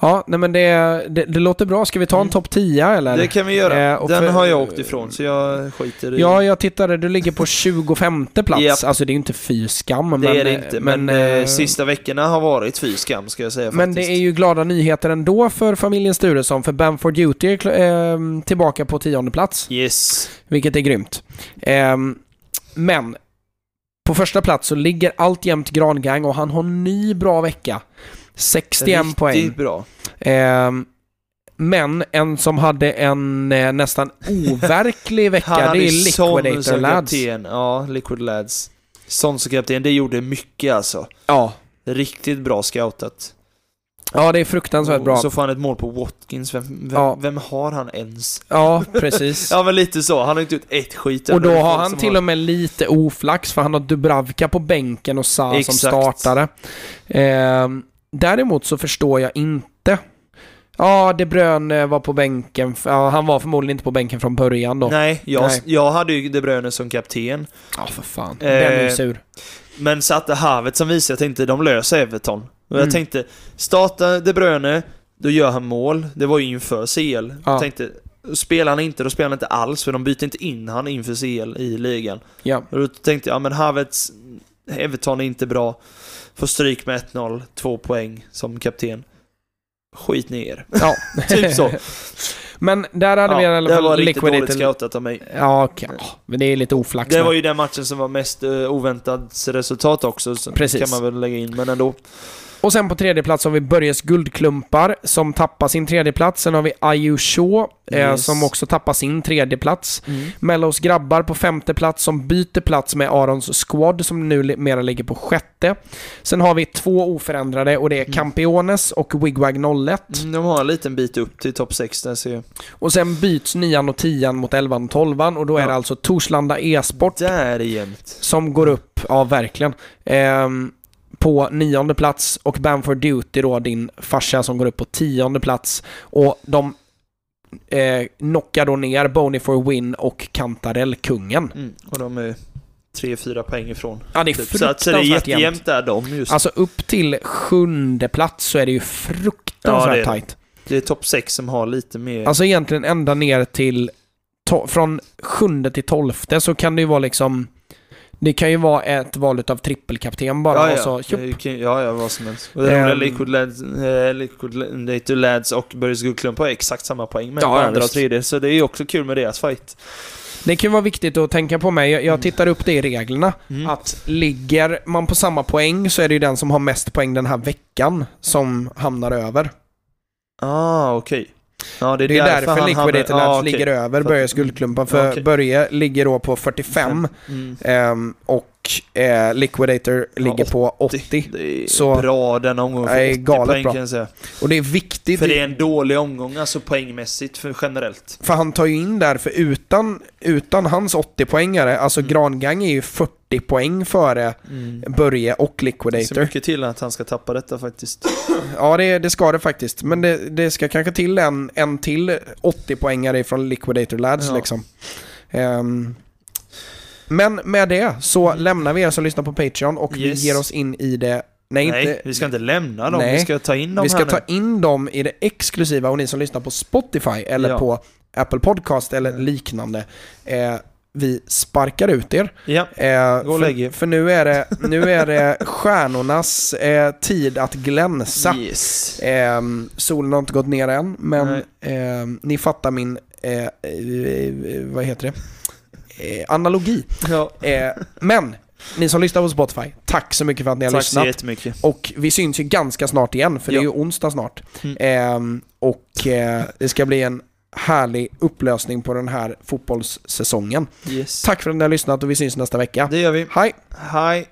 Ja, nej men det, det, det låter bra. Ska vi ta en Mm. topp 10 eller? det kan vi göra. Eh, Den för- har jag åkt ifrån så jag skiter i Ja, jag tittade. Du ligger på 25 plats. Japp. Alltså det är ju inte fy skam. Det men, är det inte, men, eh, eh, sista veckorna har varit fy skam ska jag säga Men faktiskt. det är ju glada nyheter ändå för familjen Sturesson, för Bamford Duty är eh, tillbaka på tionde plats, Yes. vilket är grymt. Eh, men på första plats så ligger alltjämt Grangang och han har en ny bra vecka. 61 Riktigt poäng. bra. Eh, men en som hade en eh, nästan *laughs* overklig vecka, det är Liquidator Lads. Ja, Liquid Lads. Son som kapten, det gjorde mycket alltså. Ja. Riktigt bra scoutat. ja, det är fruktansvärt bra. Och så får han ett mål på Watkins. Vem, vem, Ja. vem har han ens? Ja, precis. *laughs* Ja men lite så, han har inte gjort ett skit. Och då har han till och med lite oflax för han har Dubravka på bänken och Sa som startare. Ehm, däremot så förstår jag inte. Ja, De Bruyne var på bänken. Ja, han var förmodligen inte på bänken från början då. Nej, jag, Nej. jag hade ju De Bruyne som kapten. Ja, för fan. Eh, Den är ju sur. Men satte Havet som visade, jag tänkte de löser Everton. Och jag Mm. tänkte, starta De Bruyne, då gör han mål. Det var ju inför CL. Ja. Jag tänkte, spelar han inte, då spelar han inte alls, för de byter inte in han inför CL i ligan. Ja. Och då tänkte jag, ja men Havertz, Everton är inte bra. Får stryk med 1-0, två poäng som kapten. Skit ner. ja. *laughs* typ så. Men där hade vi i Ja, alla det fall var riktigt dåligt scoutat av mig. Ja. Ja, men det är lite oflax Det var ju den matchen som var mest uh, oväntat resultat också, så Precis. kan man väl lägga in, men ändå. Och sen på tredje plats har vi Börjes Guldklumpar som tappar sin tredje plats. Sen har vi Ayu Shaw eh, Yes. som också tappar sin tredje plats. Mellos grabbar på femte plats som byter plats med Arons squad som nu mera ligger på sjätte. Sen har vi två oförändrade och det är Campiones och Wigwag 01. Mm, De har en liten bit upp till topp 6 där ser jag. Och sen byts nian och tian mot elvan och tolvan och då är Ja. det alltså Torslanda e-sport är som går upp, ja verkligen, ehm, på nionde plats och Bamford Duty då, din farsa som går upp på tionde plats. Och de eh, knockar då ner Boney for Win och Kantarell, kungen. Mm. Och de är 3-4 poäng ifrån. Ja, det är Typ. Så att så det är jättejämnt där de just. Alltså upp till sjunde plats så är det ju fruktansvärt Ja, det är tajt. det är topp 6 som har lite mer... Alltså egentligen ända ner till, to- från sjunde till tolfte så kan det ju vara liksom, det kan ju vara ett val av trippelkapten bara. ja, och så, tjup. ja, ja, vad som helst. Och det roliga, Ehm. Liquid Lads, eh, Liquid Lads, Lads och Börjes Guldklump har exakt samma poäng med Ja, andra och tredje, så det är ju också kul med deras fight. Det kan vara viktigt att tänka på mig. Jag, jag tittar upp det i reglerna. Mm. Att ligger man på samma poäng så är det ju den som har mest poäng den här veckan som hamnar över. Ah, okej. Ja, det är, Det är därför, Liquidator hamnar- Labs ah, okej. ligger över Börjes Guldklumpen. För okej. Börje ligger då på 45 Mm. ehm, och eh, Liquidator ligger på 80. Det är Så- bra den omgången. För 80 galet poäng bra. kan jag säga. Och det är viktigt, För det är en dålig omgång alltså poängmässigt för generellt. för han tar ju in där, för utan, utan hans 80-poängare, alltså Mm. Grangang är ju 40 poäng före Börje och Det ser Liquidator. mycket till att han ska tappa detta faktiskt. *clears throat* Ja, det, det ska det faktiskt. Men det, det ska kanske till en, en till 80-poängare från Liquidator Lads Ja. liksom. Ehm, men med det så lämnar vi er som lyssnar på Patreon och Yes. vi ger oss in i det... Nej, Nej, inte, vi ska inte lämna dem. Nej. Vi ska ta in dem vi ska ta nu. in dem i det exklusiva och ni som lyssnar på Spotify eller Ja. på Apple Podcast eller liknande. Eh, vi sparkar ut er. Ja, Eh, Gå och lägg er. för nu är det, nu är det stjärnornas eh, tid att glänsa. yes. Ehm, solen har inte gått ner än, men ehm, ni fattar min, eh, eh, vad heter det, eh, analogi. Ja. Eh, men, ni som lyssnar på Spotify, tack så mycket för att ni har Tack så lyssnat. jättemycket. Och vi syns ju ganska snart igen, för det är ju Ja. onsdag snart. Mm. Ehm, och eh, det ska bli en härlig upplösning på den här fotbollssäsongen. Yes. Tack för att ni har lyssnat och vi syns nästa vecka. Det gör vi. Hej! Hej.